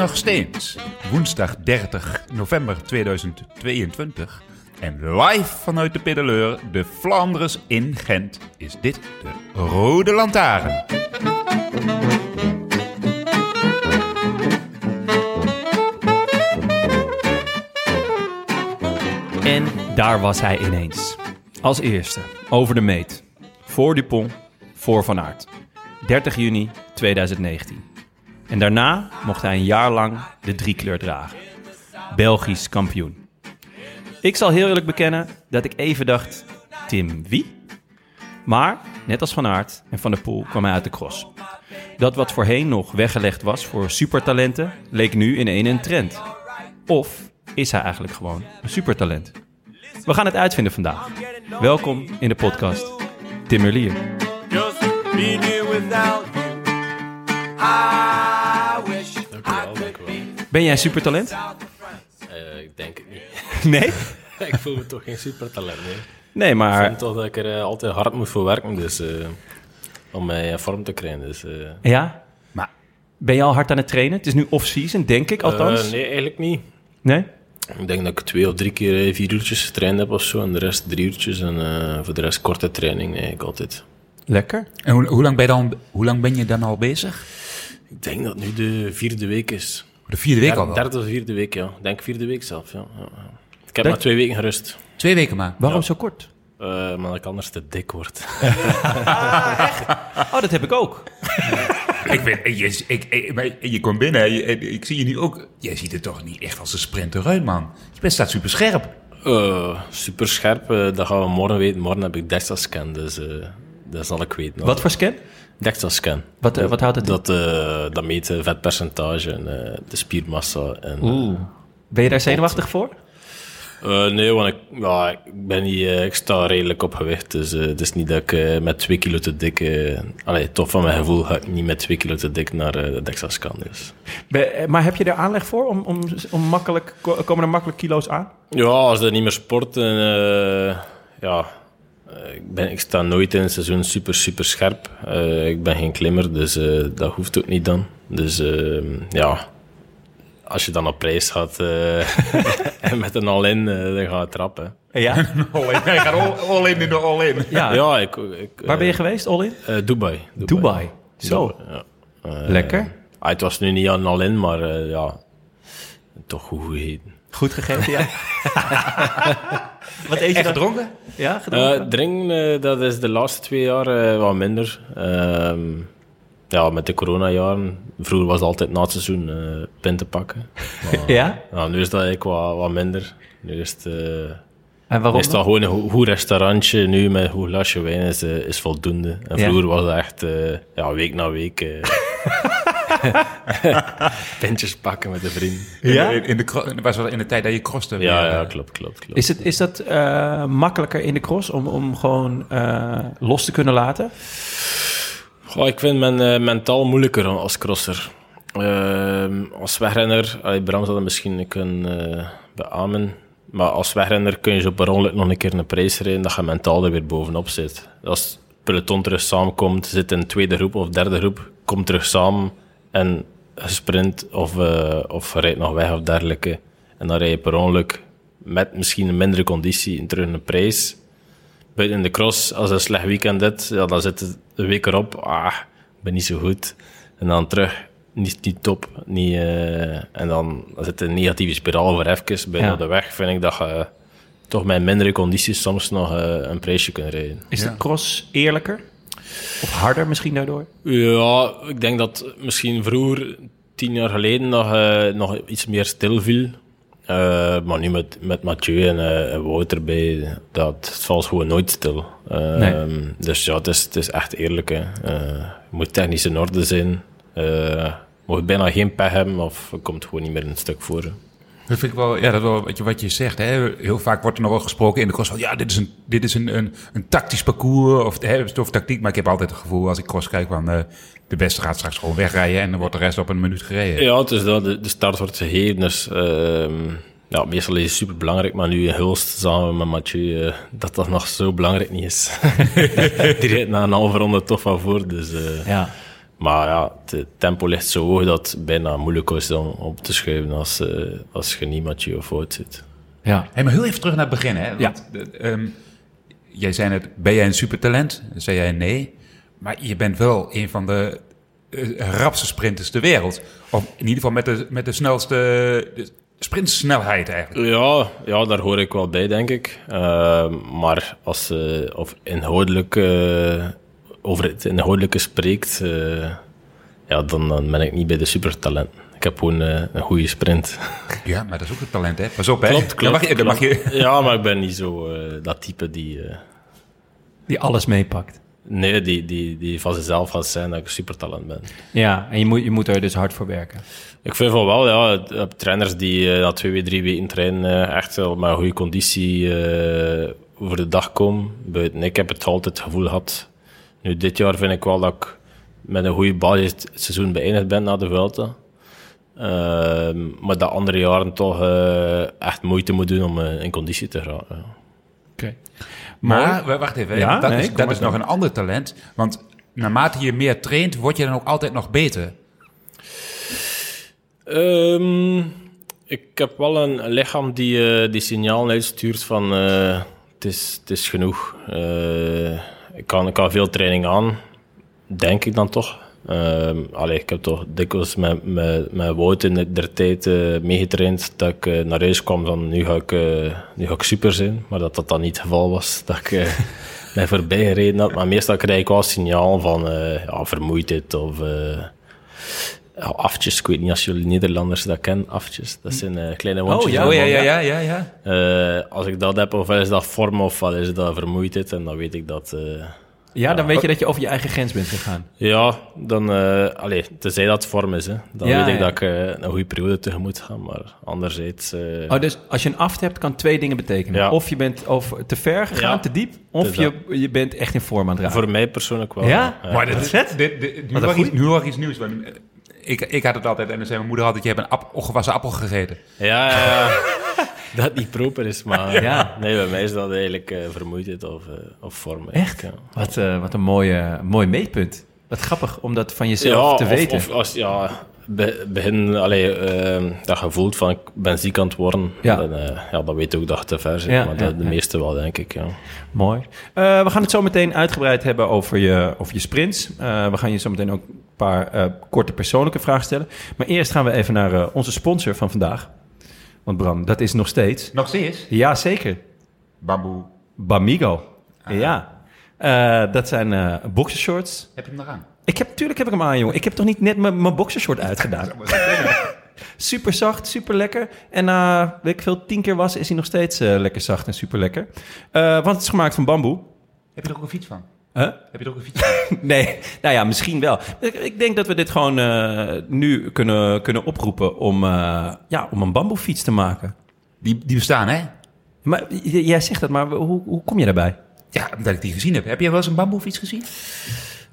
Nog steeds woensdag 30 november 2022. En live vanuit de Piddeleur, de Flanders in Gent, is dit de Rode Lantaarn. En daar was hij ineens. Als eerste, over de meet. Voor Dupont, voor Van Aert. 30 juni 2019. En daarna mocht hij een jaar lang de driekleur dragen. Belgisch kampioen. Ik zal heel eerlijk bekennen dat ik even dacht, Tim wie? Maar, net als Van Aert en Van der Poel kwam hij uit de cross. Dat wat voorheen nog weggelegd was voor supertalenten, leek nu in één een trend. Of is hij eigenlijk gewoon een supertalent? We gaan het uitvinden vandaag. Welkom in de podcast Tim. Just Ben jij een supertalent? Eh, ik denk het niet. Nee? ik voel me toch geen supertalent, nee. Nee, Ik maar vind toch dat ik er eh, altijd hard moet voor werken, dus... eh, om mij in vorm te krijgen, dus... eh, ja? Maar Ben je al hard aan het trainen? Het is nu off-season, denk ik althans. eh, nee, eigenlijk niet. nee? Ik denk dat ik twee of drie keer vier uurtjes getraind heb of zo, en de rest drie uurtjes. En eh, voor de rest korte training, nee, ik altijd. Lekker. En hoe, hoe, lang ben je dan, hoe lang ben je dan al bezig? Ik denk dat het nu de vierde week is. De vierde week al Der- wel. Derde of vierde week, ja. Ik denk vierde week zelf, ja. Ik heb maar twee weken gerust, Twee weken maar. Waarom Ja. zo kort? eh maar ik anders te dik word. Oh, dat heb ik ook. Ik ben, je, ik, ik, maar je komt binnen je- ik zie je nu ook. Jij ziet er toch niet echt als een sprinter uit, man. Je bent staat super scherp. Eh, super scherp, eh, dat gaan we morgen weten. Morgen heb ik DEXA-scan, dus eh, dat zal ik weten. Wat voor scan? DEXA-scan. Wat, eh, wat houdt het in? Dat, eh, dat meet het vetpercentage en eh, de spiermassa. En, Oeh. Ben je daar zenuwachtig voor? eh, nee, want ik, ja, ik, ben niet, eh, ik sta redelijk op gewicht. Dus eh, het is niet dat ik eh, met twee kilo te dik... eh allee, toch van mijn gevoel ga ik niet met twee kilo te dik naar eh, de DEXA-scan. Dus. Eh, maar heb je er aanleg voor? Om, om, om makkelijk, ko- komen er makkelijk kilo's aan? Ja, als je niet meer sport en eh, ja, eh, ik, ben, ik sta nooit in het seizoen super, super scherp. Eh, ik ben geen klimmer, dus eh, dat hoeft ook niet dan. Dus eh, ja, als je dan op prijs gaat eh, en met een all-in, eh, dan ga je trappen. Ja. All in. Hij gaat all, all in de all in. ja. Ja, ik, ik, Waar ben je eh, geweest, all in? eh, Dubai. Dubai. Zo. Ja. Eh, Lekker. ah, het was nu niet aan all-in, maar eh, ja, toch goed gegeten. Goed gegeten, ja. Wat eet je En dan? gedronken? Ja, gedronken? Eh drinken, eh, dat is de laatste twee jaar eh, wat minder. Ehm, ja, met de coronajaren. Vroeger was het altijd na het seizoen eh pinten pakken. Maar, ja? nu is dat eigenlijk wat, wat minder. Nu is het, eh, En waarom? is dat gewoon een goed, restaurantje. Nu met een goed glasje wijn is, is voldoende. En Ja. vroeger was het echt eh, ja, week na week... pintjes pakken met een vriend. Ja? In, in de, was wel in de tijd dat je crosste. Ja, ja, eh, klopt, klopt, klopt. Is, het, is dat eh, makkelijker in de cross om, om gewoon eh, los te kunnen laten? Goh, ik vind men eh, mentaal moeilijker als crosser. Ehm, als wegrenner, allee, Bram zal dat misschien kunnen eh beamen. Maar als wegrenner kun je zo per ongeluk nog een keer een prijs rijden dat je mentaal er weer bovenop zit. Als het peloton terug samenkomt, zit in een tweede groep of derde groep, komt terug samen en gesprint of, eh of rijdt nog weg of dergelijke. En dan rij je per ongeluk met misschien een mindere conditie in terug een prijs buiten in de cross, als een slecht weekend dit, ja, dan zit het een week erop. Ah, ik ben niet zo goed. En dan terug, niet, niet top. Niet, eh, en dan, dan zit een negatieve spiraal voor even. Bijna Ja. op de weg vind ik dat je toch met mindere condities soms nog eh, een prijsje kunt rijden. Is Ja. de cross eerlijker? Of harder misschien daardoor? Ja, ik denk dat misschien vroeger tien jaar geleden nog, eh, nog iets meer stil viel. Eh, maar nu met, met Mathieu en, eh, en Wout erbij, dat het valt gewoon nooit stil. Eh, Nee. Dus ja, het is, het is echt eerlijk. Hè. Moet technisch in orde zijn. Je moet bijna geen pech hebben of het komt gewoon niet meer een stuk voor. hè. Dat vind ik wel, ja, dat wel wat je, wat je zegt. Hè. Heel vaak wordt er nog wel gesproken in de cross van, ja, dit is een, dit is een, een, een tactisch parcours of, hè, of tactiek. Maar ik heb altijd het gevoel als ik cross kijk van, eh, de beste gaat straks gewoon wegrijden en dan wordt de rest op een minuut gereden. Ja, het is dat. De, de start wordt gegeven. Dus ehm, ja, meestal is het super belangrijk. Maar nu in Hulst samen met Mathieu, eh, dat dat nog zo belangrijk niet is. Die rijdt na een halve ronde toch van voor. Dus, eh, Ja. Maar ja, het tempo ligt zo hoog dat het bijna moeilijk is om op te schuiven als, eh, als je niet of Wout zit. Ja. Hey, maar heel even terug naar het begin. Hè? Want, eh, ehm, jij zei net, ben jij een supertalent? Dan zei jij nee. Maar je bent wel een van de eh, rapste sprinters ter wereld. Of in ieder geval met de, met de snelste de sprintsnelheid eigenlijk. Ja, ja, daar hoor ik wel bij, denk ik. Eh, maar als je of inhoudelijk, eh, over het inhoudelijke spreekt, eh, ja, dan, dan ben ik niet bij de supertalent. Ik heb gewoon eh, een goede sprint. Ja, maar dat is ook een talent, hè? Pas op, hè? Klopt, klopt. Dan mag je, dan mag je, klopt. Ja, maar ik ben niet zo eh, dat type die... eh, Die alles meepakt. nee, die, die, die van zichzelf gaat zijn dat ik een supertalent ben. Ja, en je moet, je moet er dus hard voor werken. Ik vind van wel, ja. Trainers die eh, na twee, drie weken trainen eh, echt wel met goede conditie eh, over de dag komen. Buiten ik heb het altijd het gevoel gehad. Nu, dit jaar vind ik wel dat ik met een goede basis het seizoen beëindigd ben na de Vuelta. Ehm, maar dat andere jaren toch eh, echt moeite moet doen om eh, in conditie te geraken. Oké. Maar, wa- wacht even. Ja, dat nee, is, dat is nog een ander talent. Want naarmate je meer traint, word je dan ook altijd nog beter. Ehm, ik heb wel een, lichaam die, eh, die signalen uitstuurt van eh, het, is, het is genoeg. Eh, ik, kan, ik kan veel training aan, denk ik dan toch. Allee, ik heb toch dikwijls met, met, met Wout in de, der tijd eh, meegetraind dat ik eh, naar huis kwam van nu ga, ik, eh, nu ga ik super zijn. Maar dat dat dan niet het geval was. Dat ik mij voorbij gereden had. Maar meestal krijg ik wel signaal van ja, vermoeidheid of... ja, aftjes, ik weet niet als jullie Nederlanders dat kennen, aftjes. Dat zijn eh, kleine wondjes. ja, Oh, ja, ja, ja, ja, ja. Eh, als ik dat heb, of is dat vorm of wat is dat vermoeidheid, en dan weet ik dat... eh, Ja, dan weet je dat je over je eigen grens bent gegaan. ja, dan... eh allee, tenzij dat vorm is, hè. Dan Ja, weet ik ja. dat ik een goede periode tegemoet ga, maar anderzijds... eh, Oh, dus als je een aft hebt, kan twee dingen betekenen. Ja. Of je bent over te ver gegaan, Ja. te diep, of je, je bent echt in vorm aan het raken. voor mij persoonlijk wel. Ja? Maar hoor ik, goeie. nu hoor ik iets nieuws. Ik, ik had het altijd en dan zei mijn moeder altijd, je hebt een ap- ongewassen appel gegeten. Ja, ja, ja. dat niet proper is, maar... Ja. Nee, bij mij is dat eigenlijk eh, vermoeidheid of, eh, of vorm. Echt? ja. Wat, eh, wat een mooie, mooi meetpunt. Wat grappig om dat van jezelf te of, weten. Of als, ja, begin, allee, ehm, dat je voelt van ik ben ziek aan het worden, Ja. dan, eh, ja, dan weet je ook dat je te ver zit. Ja, maar ja, de, de ja. meeste wel, denk ik. Ja. Mooi. Eh, we gaan het zo meteen uitgebreid hebben over je, over je sprints. Eh, we gaan je zo meteen ook een paar eh, korte persoonlijke vragen stellen. Maar eerst gaan we even naar eh, onze sponsor van vandaag. Want Bram, dat is nog steeds... Nog steeds? Ja, zeker. Bamboe. Bamigo. Ja. Eh, dat zijn eh boxershorts. Heb je hem nog aan? Ik heb, tuurlijk heb ik hem aan, jongen. Ik heb toch niet net mijn boxershort uitgedaan. super zacht, super lekker. En na, weet ik veel, tien keer was, is hij nog steeds eh, lekker zacht en super lekker. Eh, want het is gemaakt van bamboe. Heb je er ook een fiets van? Huh? Heb je er ook een fiets van? Nee, nou ja, misschien wel. Ik, ik denk dat we dit gewoon eh, nu kunnen, kunnen oproepen om, ja, om een bamboefiets te maken. Die, die bestaan, hè? Maar jij zegt dat, maar hoe, hoe kom je daarbij? Ja, omdat ik die gezien heb. Heb jij wel eens een bamboefiets gezien?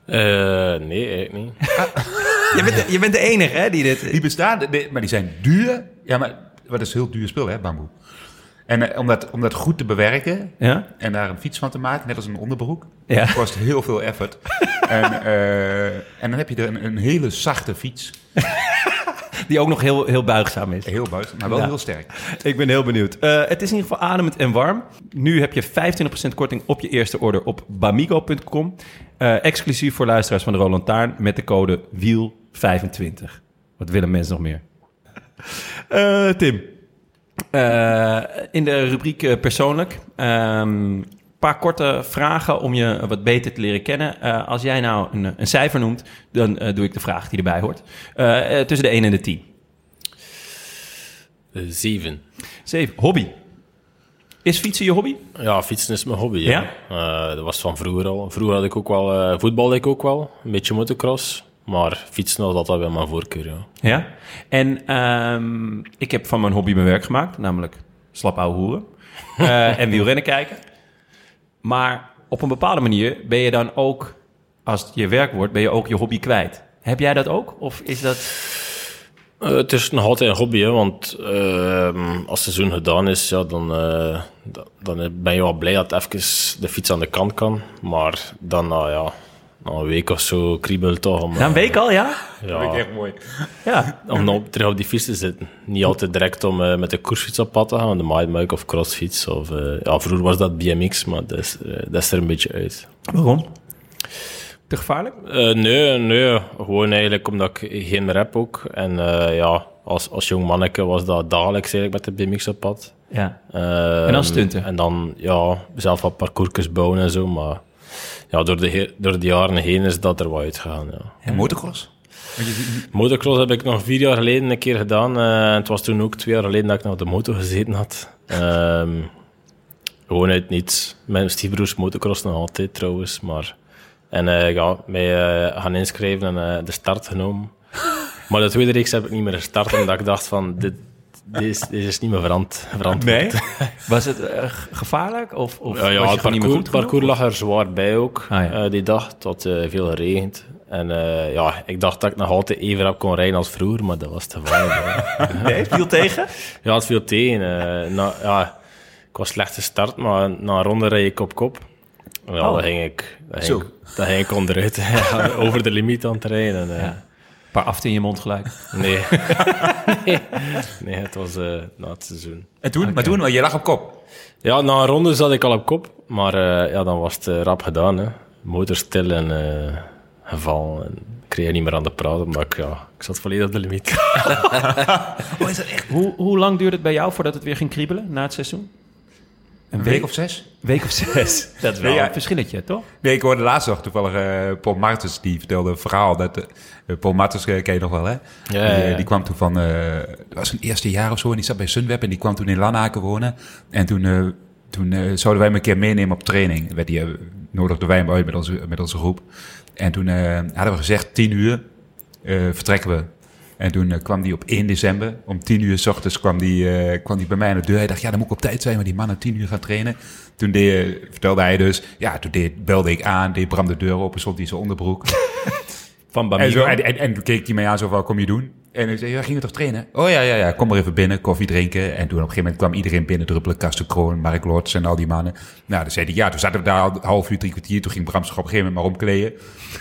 Eh, nee, eigenlijk niet. Je bent, de, je bent de enige hè, die dit... Die bestaan, de- maar die zijn duur. Ja, maar, dat is heel duur spul, hè, bamboe. En eh, om, dat, om dat goed te bewerken Ja? en daar een fiets van te maken, net als een onderbroek, Ja. kost heel veel effort. en, eh, en dan heb je er een, een hele zachte fiets. Die ook nog heel, heel buigzaam is. Heel buis, maar wel Ja. heel sterk. Ik ben heel benieuwd. Eh, het is in ieder geval ademend en warm. Nu heb je 25% korting op je eerste order op bamigo.com. Eh, exclusief voor luisteraars van de Roland Taarn met de code WIEL25. Wat willen mensen nog meer? Eh, Tim, in de rubriek persoonlijk. ehm, paar korte vragen om je wat beter te leren kennen. Eh, als jij nou een, een cijfer noemt, dan eh, doe ik de vraag die erbij hoort. Eh, tussen de 1 en de 10. Eh, zeven. 7. Hobby. Is fietsen je hobby? Ja, fietsen is mijn hobby. Ja? dat was van vroeger al. Vroeger had ik ook wel, voetbalde ik ook wel, een beetje motocross. Maar fietsen was altijd wel mijn voorkeur, ja. Ja. En ehm, ik heb van mijn hobby mijn werk gemaakt, namelijk slap ouwe hoeren. En wielrennen kijken. Maar op een bepaalde manier ben je dan ook, als het je werk wordt, ben je ook je hobby kwijt. Heb jij dat ook? Of is dat... Eh, het is nog altijd een hobby, hè, want ehm, als het seizoen gedaan is, ja, dan, eh, da- dan ben je wel blij dat even de fiets aan de kant kan. Maar dan, nou ja, na een week of zo kriebelt toch om, Na een week al, ja? ja, Echt mooi. Ja. om nou terug op die fiets te zitten. Niet altijd direct om eh, met de koersfiets op pad te gaan, de mountainbike of crossfiets. Of, eh, ja, vroeger was dat BMX, maar dat is, eh, dat is er een beetje uit. Waarom? Te gevaarlijk? Eh, nee, nee. Gewoon eigenlijk omdat ik geen rap ook. En eh, ja, als, als jong manneke was dat dagelijks eigenlijk met de BMX op pad. Ja. Ehm, En dan stunten? En dan, ja, zelf wat parcoursjes bouwen en zo. Maar ja, door de, door de jaren heen is dat er wat uitgegaan, ja. En motocross? Motocross heb ik nog vier jaar geleden een keer gedaan. en het was toen ook twee jaar geleden dat ik nog op de motor gezeten had. Ehm, gewoon uit niets. Mijn stiefbroers motocross nog altijd trouwens. Maar, en eh, ja, mij eh, gaan inschrijven en de start genomen. Maar de tweede reeks heb ik niet meer gestart. Omdat ik dacht van, dit, dit, is, dit is niet meer verant, verantwoord. Nee? Was het eh, gevaarlijk? Of, of Ja, ja het gewoon niet meer parcours, parcours lag er zwaar bij ook Ah, ja. eh, die dag. Het had eh, veel geregend. En ja, ik dacht dat ik nog altijd even rap kon rijden als vroeger, maar dat was te weinig. Nee, viel tegen? Ja, het viel tegen. na, ja, ik was slecht gestart, maar na een ronde reed ik op kop. Ja, Oh. dan ging ik, dan ging, dan ging ik onderuit. Over de limiet aan het rijden. En, Ja. Paar aften in je mond gelijk. nee. nee. Nee, het was eh, na het seizoen. En toen? Maar toen, je lag op kop. Ja, na een ronde zat ik al op kop, maar eh, ja, dan was het eh, rap gedaan. Hè. Motor stil en eh gevallen. En ik kreeg niet meer aan de praten, omdat ik, ja, ik zat volledig op de limiet. Oh, is dat echt? Hoe, hoe lang duurde het bij jou voordat het weer ging kriebelen na het seizoen? Een week of zes? week of zes. Dat is wel ja. een verschilletje, toch? Nee, ik hoorde laatst nog toevallig eh, Paul Martens, die vertelde een verhaal. Dat, eh, Paul Martens eh, ken je nog wel, hè? Ja, die, ja, die kwam toen van, dat was zijn eerste jaar of zo, en die zat bij Sunweb en die kwam toen in Lanaken wonen. En toen, toen zouden wij hem een keer meenemen op training. Werd die, nodigden wij hem uit met onze, met onze groep. En toen hadden we gezegd, tien uur vertrekken we. En toen eh, kwam die op 1 december, om 10 uur s ochtends kwam die, eh, kwam die bij mij aan de deur. Hij dacht, ja, dan moet ik op tijd zijn, maar die mannen 10 uur gaan trainen. Toen deed, vertelde hij dus, ja, toen deed, belde ik aan, deed Bram de deur open, stond hij zijn onderbroek. Van en, zo, en, en, keek hij mij aan, zo van, kom je doen? En hij zei, ja, ging je toch trainen? Oh ja, ja, ja, kom maar even binnen, koffie drinken. En toen op een gegeven moment kwam iedereen binnen, druppelen, Karsten Kroon, Mark Lords en al die mannen. Nou, dan zei hij, ja, toen zaten we daar half uur, drie kwartier. Toen ging Bram op een gegeven moment maar omkleden.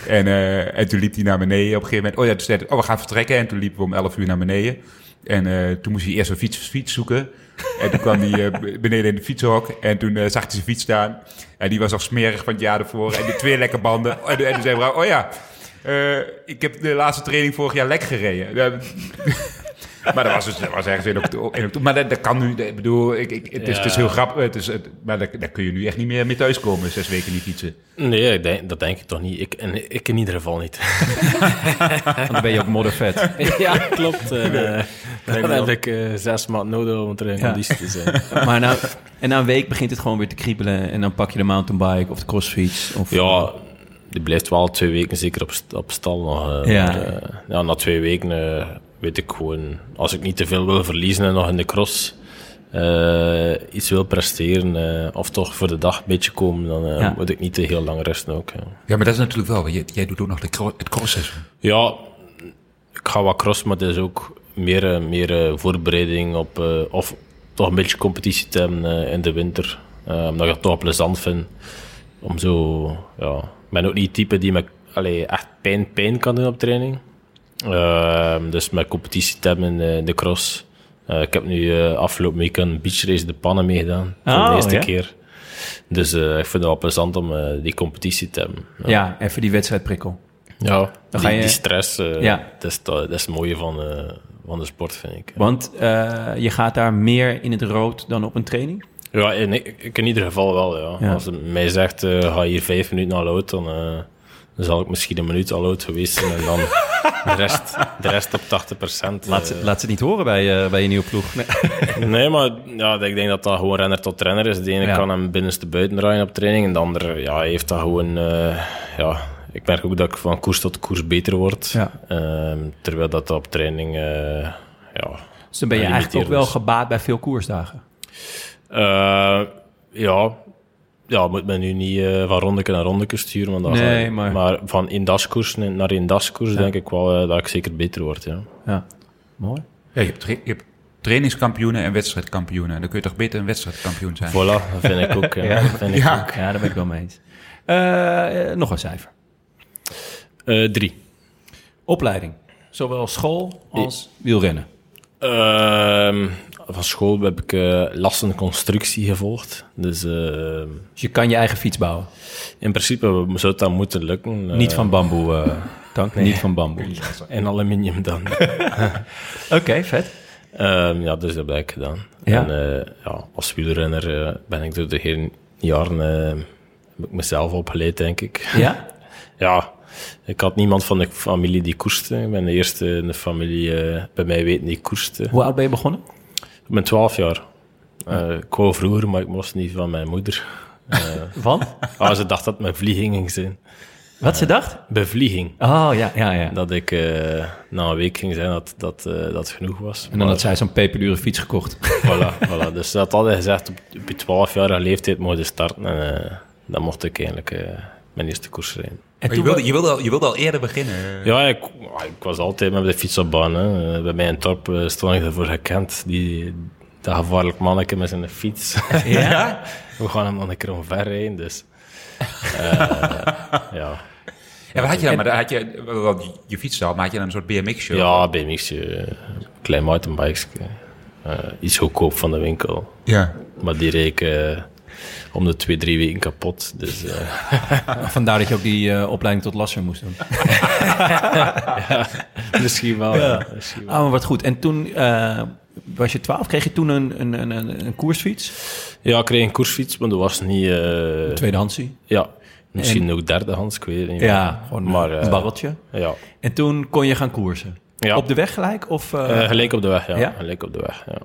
En, eh, en toen liep hij naar beneden op een gegeven moment. Oh ja, toen zei hij, oh, we gaan vertrekken. En toen liepen we om elf uur naar beneden. En eh, toen moest hij eerst een fiets, fiets zoeken. En toen kwam hij eh, beneden in de fietshok. En toen zag hij zijn fiets staan. En die was al smerig van het jaar ervoor. En die twee lekke banden. En, en toen zei Bram, oh ja, eh, ik heb de laatste training vorig jaar lek gereden. Maar dat was, dus, dat was ergens in oktober. Maar dat, dat kan nu, ik bedoel, ik, ik, het, is, het is heel grappig. Het is, het, maar daar, daar kun je nu echt niet meer mee thuiskomen, zes weken niet fietsen. Nee, ik denk, dat denk ik toch niet. Ik, en ik in ieder geval niet. Want dan ben je ook moddervet. ja, klopt. Eh, dan heb ik eh, zes maanden nodig om terug in Ja. conditie te zijn. maar nou, en na een week begint het gewoon weer te kriebelen. En dan pak je de mountainbike of de crossfiets. Of, Ja, die blijft wel twee weken zeker op, op stal nog. eh, Ja. maar, eh, ja, na twee weken eh, weet ik gewoon, als ik niet te veel wil verliezen en nog in de cross eh, iets wil presteren, eh, of toch voor de dag een beetje komen, dan eh, Ja. moet ik niet te heel lang rusten ook. Ja, Ja, maar dat is natuurlijk wel, jij, jij doet ook nog de cro- het crossseizoen. ja ik ga wat cross, maar het is ook meer, meer voorbereiding op, eh, of toch een beetje competitie te hebben eh, in de winter. Omdat ik het toch plezant vind om zo, ja, ben ook niet type die me allee, echt pijn, pijn kan doen op training. Ehm, dus met competitie te hebben in de, in de cross. Eh, ik heb nu eh, afgelopen week een beachrace de pannen meegedaan. Voor Oh, de eerste ja? keer. Dus eh, ik vind het wel plezant om eh, die competitie te hebben. ja, even die wedstrijdprikkel. Ja, Dan die, ga je- die stress, eh, Ja. dat, is, dat is het mooie van, eh, van de sport, vind ik. Want eh, je gaat daar meer in het rood dan op een training? Ja, in, ik in ieder geval wel, ja. Ja. Als het mij zegt, eh, ga hier vijf minuten al oud, dan, eh, dan zal ik misschien een minuut al oud geweest zijn. En dan de rest, de rest op 80 procent. Laat, ze, laat ze niet horen bij, eh, bij je nieuwe ploeg. Nee. Nee, maar ja, ik denk dat dat gewoon renner tot renner is. De ene Ja. kan hem binnenste buiten draaien op training. En de andere ja, heeft dat gewoon... eh, ja, ik merk ook dat ik van koers tot koers beter word. Ja. Ehm, terwijl dat op training... eh, ja, Dus dan ben je eigenlijk ook wel gebaat bij veel koersdagen. Eh, ja, ja, moet men nu niet eh, van rondeke naar rondeke sturen. Want Nee, ga- maar- van in daskoers naar in daskoers denk ik wel eh, dat ik zeker beter word. Ja. Ja, mooi. Ja, je, hebt tra- je hebt trainingskampioenen en wedstrijdkampioenen. Dan kun je toch beter een wedstrijdkampioen zijn? Voilà, dat vind ik ook. ja. Ja. Dat vind ik Ja. ook. Ja, daar ben ik wel mee eens. Eh, eh, nog een cijfer. Eh, drie. Opleiding. Zowel school als wielrennen. Van school heb ik eh lassenconstructie gevolgd. Dus eh, Dus je kan je eigen fiets bouwen. in principe zou het dan moeten lukken. Eh, Niet van bamboe, eh Tank. Niet van bamboe. In aluminium dan. Oké, vet. Ehm, ja, dus dat heb ik gedaan. Ja. En eh, ja, als wielrenner ben ik door de hele jaren eh, heb ik mezelf opgeleid, denk ik. Ja? Ja, ik had niemand van de familie die koerste. Ik ben de eerste in de familie bij mij weten die koerste. Hoe oud ben je begonnen? Ik ben 12 jaar. Eh, ik wou vroeger, maar ik moest niet van mijn moeder. Van? Ah, ze dacht dat het mijn vlieging ging zijn. Wat ze dacht? Bevlieging. Oh, ja, ja, ja. Dat ik eh, na een week ging zijn dat dat, eh, dat genoeg was. En dan had zij zo'n peperdure fiets gekocht. Voilà, voilà. Dus ze had altijd gezegd, op, op je 12-jarige leeftijd mocht je starten. En eh, dan mocht ik eigenlijk eh, mijn eerste koers rijden. En Maar je, wilde, je, wilde al, je wilde al eerder beginnen. Ja, ik, ik was altijd met de fiets op baan. Hè. Eh, Bij mij in Torp eh, stond ik ervoor gekend. Die, dat gevaarlijk manneke met zijn fiets. Ja? We gaan hem dan een keer omver rijden, dus... eh, ja. Ja, wat had je dan? Maar had je, wel, je, fiets al, maar had je dan een soort BMX-show? ja, BMX, eh, klein mountainbikes. iets goedkoop van de winkel. Ja. Maar die eh, om de twee, drie weken kapot. Dus eh, Vandaar dat je ook die eh, opleiding tot lasser moest doen. misschien wel. ja, misschien wel. Oh, maar wat goed. En toen eh, was je 12, kreeg je toen een, een, een, een, koersfiets? Ja, ik kreeg een koersfiets, maar dat was niet... eh, Tweedehandsie? ja, misschien ook derdehands, ik weet het niet. Ja, meer. gewoon maar, een eh, barreltje. Ja, En toen kon je gaan koersen? Ja. Op de weg gelijk? Of gelijk op de weg, ja. Ja? Gelijk op de weg, ja.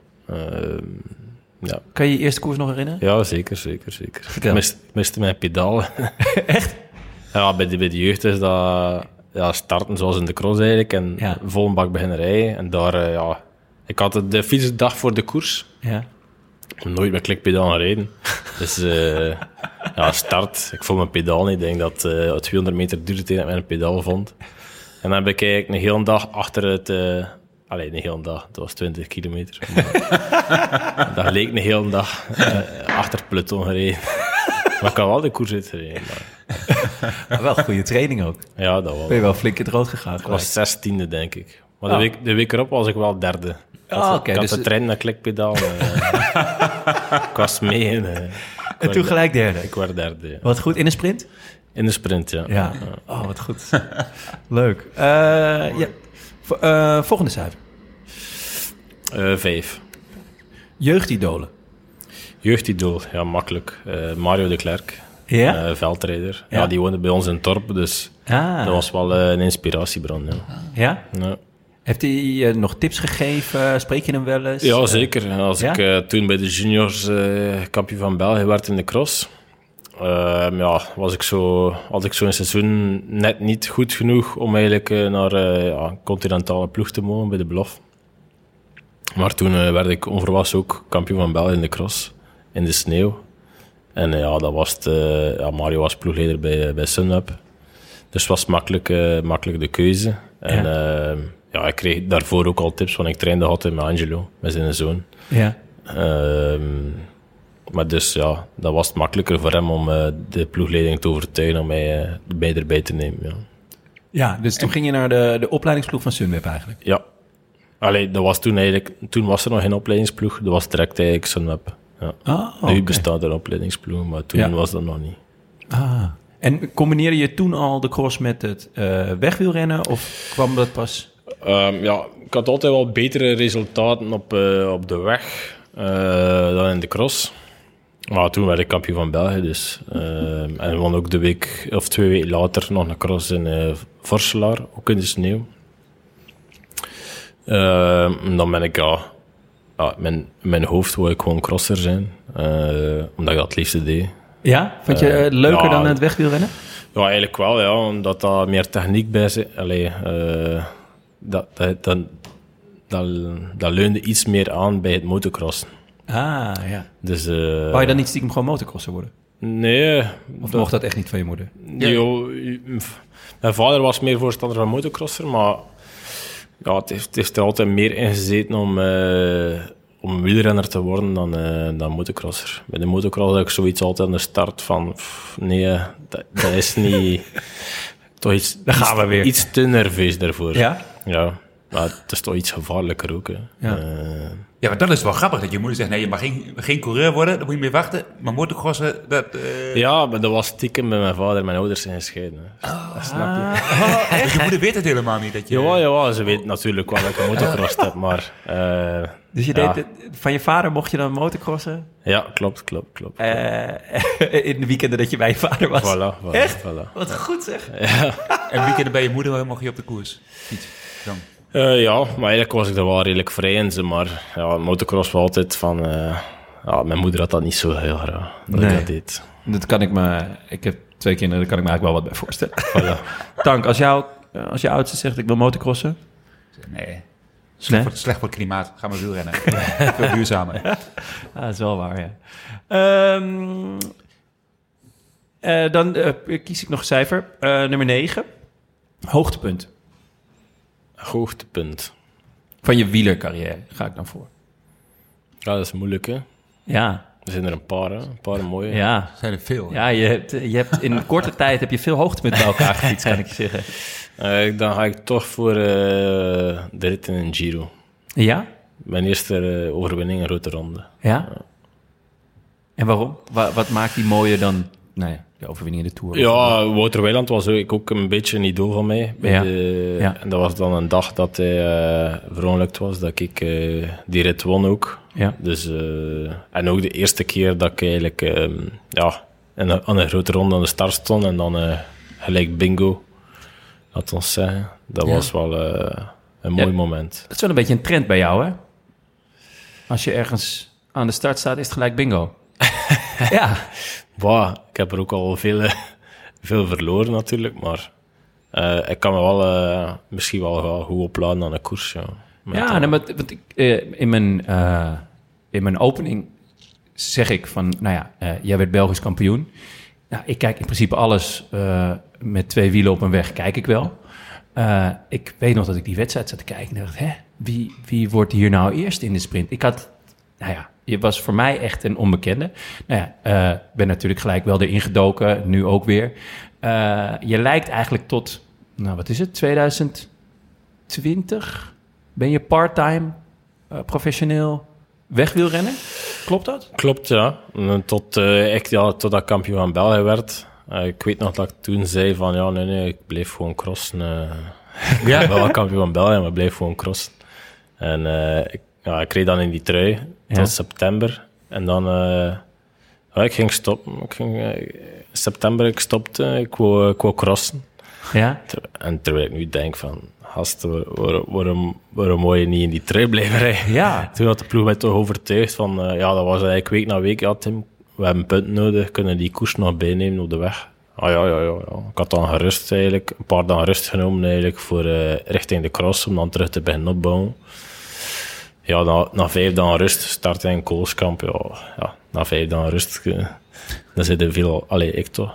Ja. kan je je eerste koers nog herinneren? ja, zeker, zeker, zeker. Vertel. Ik mist, miste mijn pedaal. Echt? Ja, bij de, bij de jeugd is dat ja, starten zoals in de cross eigenlijk. En Ja. vol een bak beginnen rijden. En daar, eh, ja... Ik had de- fiets de dag voor de koers. Ja. Nooit met klikpedaal gereden. Dus eh, ja, start. Ik vond mijn pedaal niet. Ik denk dat eh 200 meter duurde tegen dat ik mijn pedaal vond. En dan heb ik eigenlijk een hele dag achter het... eh Allee, een hele dag. Het was 20 kilometer. Maar dat leek een hele dag eh, achter het peloton gereden. Maar ik had wel de koers uitgereden. Maar, Maar wel goede training ook. ja, dat wel. Ben je wel flink in het rood gegaan? Ik was zestiende, denk ik. Maar Oh. de, week, de week erop was ik wel derde. Ik had, Ah, oké, ik had dus- de trein naar klikpedaal. eh, ik was mee. En, eh, En toen de- gelijk derde. Ik werd derde, ja. Wat goed, in een sprint? In de sprint, ja. Ja. Oh, wat goed. Leuk. Ja. Eh, volgende cijfer. Eh, vijf. Jeugdidolen. Jeugdidool, ja, makkelijk. Eh, Mario de Klerk, Ja? veldrijder. Ja. Ja. die woonde bij ons in Torp, dus ah. dat was wel een inspiratiebron. Ja. Ja? Heeft hij nog tips gegeven? Spreek je hem wel eens? Ja, zeker. Als ik toen bij de juniors kampioen van België werd in de cross, ehm, ja, was ik zo, had ik zo'n seizoen net niet goed genoeg om eigenlijk eh, naar eh, ja, continentale ploeg te mogen bij de belofte. Maar toen eh, werd ik onverwachts ook kampioen van België in de cross, in de sneeuw. En ja, dat was het, ja, Mario was ploegleider bij, bij Sunweb. Dus het was makkelijk, makkelijk de keuze. En ja. ja, ik kreeg daarvoor ook al tips, want ik trainde altijd met Angelo, met zijn zoon. Ja. Ehm, maar dus ja, dat was het makkelijker voor hem om eh, de ploegleiding te overtuigen om mij, eh, mij erbij te nemen. Ja. ja, dus toen ging je naar de, de opleidingsploeg van Sunweb eigenlijk. ja. Allee, dat was toen eigenlijk, toen was er nog geen opleidingsploeg, dat was direct eigenlijk Sunweb. Ja. Ah, Nu bestaat er een opleidingsploeg, maar toen Ja. was dat nog niet. Ah. En combineerde je toen al de cross met het eh, wegwielrennen? Of kwam dat pas... Ehm, ja, ik had altijd wel betere resultaten op, eh, op de weg eh, dan in de cross. Maar toen werd ik kampioen van België, dus. ehm, en won ook de week, of twee weken later, nog een cross in eh Vorselaar, ook in de sneeuw. En dan ben ik, ja, ja mijn, mijn hoofd wou ik gewoon crosser zijn, eh, omdat ik dat het liefste deed. Ja? Vond je Eh, het leuker ja. dan het wegwielrennen? Ja, eigenlijk wel, ja, omdat daar meer techniek bij zit. Allee, eh, dat, dat, dat, dat, dat leunde iets meer aan bij het motocrossen. Ah, ja. Dus, eh, Wou je dan niet stiekem gewoon motocrosser worden? Nee, Of mocht dat echt niet van je moeder? Jo, mijn vader was meer voorstander van motocrosser, maar ja, het, heeft, het heeft er altijd meer in gezeten om, eh, om wielrenner te worden dan, eh, dan motocrosser. Bij de motocross had ik zoiets altijd aan de start van, pff, nee, dat, dat is niet... toch iets, Daar gaan we weer. iets te nerveus daarvoor. Ja? Ja, maar het is toch iets gevaarlijker ook. Hè. Ja. Eh, Ja, maar dat is wel grappig dat je moeder zegt, nee, je mag geen, geen coureur worden, daar moet je mee wachten. Maar motocrossen, dat... eh, ja, maar dat was stiekem bij mijn vader en mijn ouders zijn gescheiden. Hè. Dat snap je. dus je moeder weet het helemaal niet dat je... Ja, ja, ze weet natuurlijk wel dat ik een motocross heb, maar... eh, Dus je Ja. deed, van je vader mocht je dan motocrossen? ja, klopt, klopt, klopt. Eh, in de weekenden dat je bij je vader was? Voilà, voilà, Echt? voilà. Wat goed zeg. En weekenden bij je moeder mocht je op de koers. Fiets. Dan. Eh, ja, maar eigenlijk was ik er wel redelijk vrij in, ze, maar ja, motocross was altijd van... eh, ja, mijn moeder had dat niet zo heel graag, dat Nee. ik dat deed. Dat kan ik me... Ik heb twee kinderen, daar kan ik me eigenlijk wel wat bij voorstellen. Voilà. Tank, als, jou, als je oudste zegt ik wil motocrossen... Nee. Nee? Slecht, voor, slecht voor het klimaat. Ga maar wielrennen. Veel duurzamer. Ah, dat is wel waar, ja. Ehm, eh, dan eh, kies ik nog een cijfer. Eh, nummer 9. Hoogtepunt Hoogtepunt. van je wielercarrière ga ik dan voor. Ja, dat is moeilijk, hè. Ja, Er zijn er een paar, hè. Een paar mooie. ja. Zijn er veel. Ja, je hebt, je hebt in korte tijd heb je veel hoogtepunten bij elkaar gefietst, kan ik je zeggen. Eh, dan ga ik toch voor eh, de rit in een Giro. Ja? Mijn eerste eh, overwinning in Grote Ronde. Ja? En waarom? Wa- wat maakt die mooier dan nou ja, de overwinning in de Tour? Ja, Wouter Weiland was ook ook een beetje een idool van mij. Bij Ja. de- Ja. En dat was dan een dag dat hij verongelukt was, dat ik eh, die rit won ook. Ja. Dus, eh, en ook de eerste keer dat ik eigenlijk ehm, ja, een- aan een grote ronde aan de start stond en dan gelijk bingo, laat ons zeggen. Dat Ja. was wel een mooi Ja. moment. Dat is wel een beetje een trend bij jou, hè? Als je ergens aan de start staat, is het gelijk bingo. ja. Wow, ik heb er ook al veel, veel verloren natuurlijk, maar eh, ik kan me wel eh, misschien wel, wel goed opladen aan een koers. Ja, Met, Ja, nee, maar, want ik, eh, in, mijn, in mijn opening zeg ik van, nou ja, jij werd Belgisch kampioen. Nou, ik kijk in principe alles met twee wielen op een weg, kijk ik wel. Ik weet nog dat ik die wedstrijd zat te kijken en dacht, hè, wie, wie wordt hier nou eerst in de sprint? Ik had, nou ja, je was voor mij echt een onbekende. Nou ja, eh, ben natuurlijk gelijk wel erin gedoken, nu ook weer. Eh, je lijkt eigenlijk tot, nou wat is het, 2020? Ben je part-time eh, professioneel wegwielrennen? Klopt dat? Klopt, ja. Tot, ik, ja, totdat kampioen van België werd. Ik weet nog dat ik toen zei van, ja, nee, nee, ik bleef gewoon crossen. ik ben wel kampioen van België, maar ik bleef gewoon crossen. En ik, ja, ik reed dan in die trui Ja. tot september. En dan, eh, ja, ik ging stoppen. Ik ging, eh, september, ik stopte, ik wou, ik wou crossen. Ja. En terwijl ik nu denk van, gast, waar- waar- waarom, waarom moet je niet in die trui blijven rijden? Ja. Toen had de ploeg mij toch overtuigd van, eh, ja, dat was eigenlijk week na week, ja Tim, we hebben punten nodig, kunnen die koers nog bijnemen op de weg. Ah ja, ja, ja, ja. Ik had dan gerust eigenlijk, een paar dagen rust genomen eigenlijk voor eh, richting de cross, om dan terug te beginnen opbouwen. Ja, na, na vijf dagen rust start in Koolskamp, ja, ja, na vijf dagen rust, eh, dan zit er veel, allee, ik toch,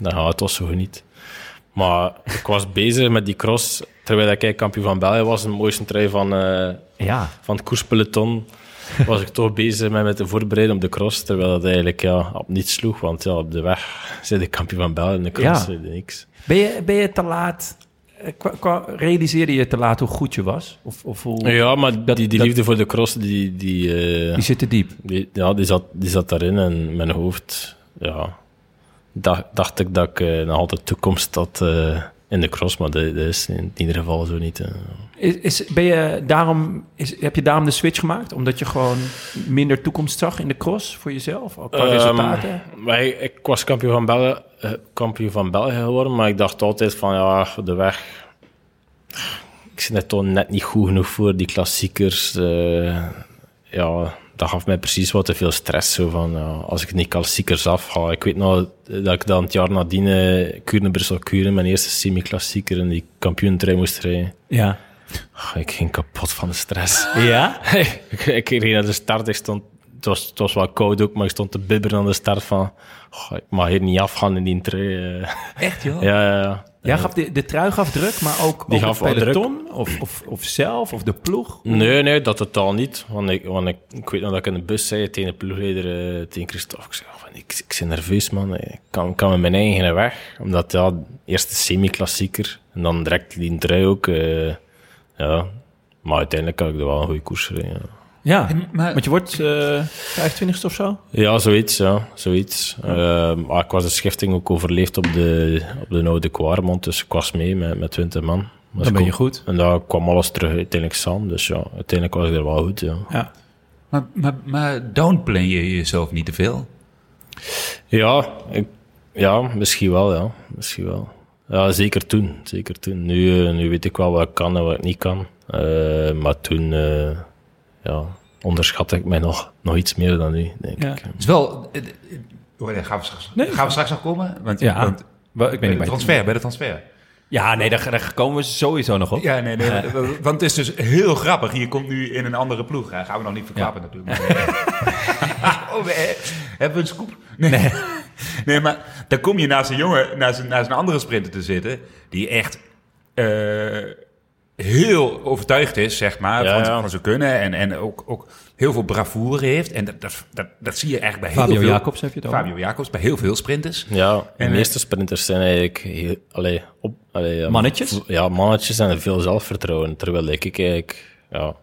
dan gaat het toch zo niet. Maar ik was bezig met die cross, terwijl ik kampioen van België was, een mooiste trui van... eh, Ja. van het koerspeloton was ik toch bezig met, met de voorbereiding op de cross, terwijl dat eigenlijk ja, op niets sloeg, want ja, op de weg zit ik kampioen van België en de cross Ja. niks. Ben je, ben je te laat... eh, Qua, qua- realiseerde je te laat hoe goed je was? Of, of hoe, Ja, maar Dat- die, die dat- liefde voor de cross, die, die, eh, Die zit te diep. die, ja, die, zat, die zat daarin en in mijn hoofd, ja, dacht, dacht ik dat ik eh, nog altijd toekomst had in de cross, maar dat, dat is in ieder geval zo niet. Is, is, ben je daarom, is, heb je daarom de switch gemaakt? Omdat je gewoon minder toekomst zag in de cross voor jezelf? Ook qua Ehm, resultaten? maar ik, was kampioen van, België, eh, kampioen van België geworden, maar ik dacht altijd van ja, de weg. Ik zit er toch net niet goed genoeg voor die klassiekers. eh, ja, dat gaf mij precies wat te veel stress. Zo van, ja, als ik niet klassiekers afga. Ik weet nog dat ik dan het jaar nadien uh, Brussel Kuren, mijn eerste semi-klassieker in die kampioentrui moest rijden. Ja. Ik ging kapot van de stress. Ja? ik, ik reed naar de start. Ik stond, het, was, het was wel koud ook, maar ik stond te bibberen aan de start van... "Goh, ik mag hier niet afgaan in die trui. eh." Echt, joh? ja, ja, ja. Ja, gaf de, de trui gaf druk, maar ook, Die ook gaf het wel druk. peloton? Of, of, of zelf, of de ploeg? Nee, nee, dat totaal niet. Want ik, want ik, ik weet nog dat ik in de bus zei tegen de ploegleider, eh, tegen Christophe. Ik zei, "Oh, van, ik, ik ben nerveus, man. Ik kan, kan met mijn eigen weg. Omdat, ja, eerst de semi-klassieker. En dan direct die trui ook. eh, ja. Maar uiteindelijk had ik er wel een goede koers gereden. Ja. Ja, maar- want je wordt eh 25 of zo? Ja, zoiets, ja. Zoiets. Ehm, maar ik was de schifting ook overleefd op de, op de Oude Kwaremond, dus ik was mee met, met 20 man. Dus Dan ben ik je goed. En daar kwam alles terug uiteindelijk samen, dus ja, uiteindelijk was ik er wel goed, ja. Ja. Maar, maar, maar downplay je jezelf niet te veel? Ja, ik, ja, misschien wel, ja. Misschien wel. Ja, zeker toen, zeker toen. Nu, eh, nu weet ik wel wat ik kan en wat ik niet kan. Eh, maar toen, eh, ja, onderschatte ik mij nog, nog iets meer dan nu, denk Ja. ik. Het is wel... eh, eh, oh, gaan we straks, gaan we straks nog komen? Want, Ja. want Wel, ik de niet bij transfer, bij de transfer. Ja, nee, daar, daar komen we sowieso nog op. Ja, nee, nee. Want het is dus heel grappig. Je komt nu in een andere ploeg. Hè. Gaan we nog niet verklappen natuurlijk. Maar, oh, we, hebben we een scoop? Nee. nee. maar dan kom je naast een jongen, naast een, naast een andere sprinter te zitten... die echt eh, heel overtuigd is, zeg maar, Ja, van, ja. van zijn kunnen. En, en ook, ook heel veel bravoure heeft. En dat, dat, dat, dat zie je eigenlijk bij heel Fabio veel... Jacobs heb je het over. Fabio Jacobs, bij heel veel sprinters. Ja, de En, eh, meeste sprinters zijn eigenlijk heel, allee, op, allee, ja, Mannetjes? Ja, mannetjes en veel zelfvertrouwen. Terwijl ik, ik eigenlijk ja,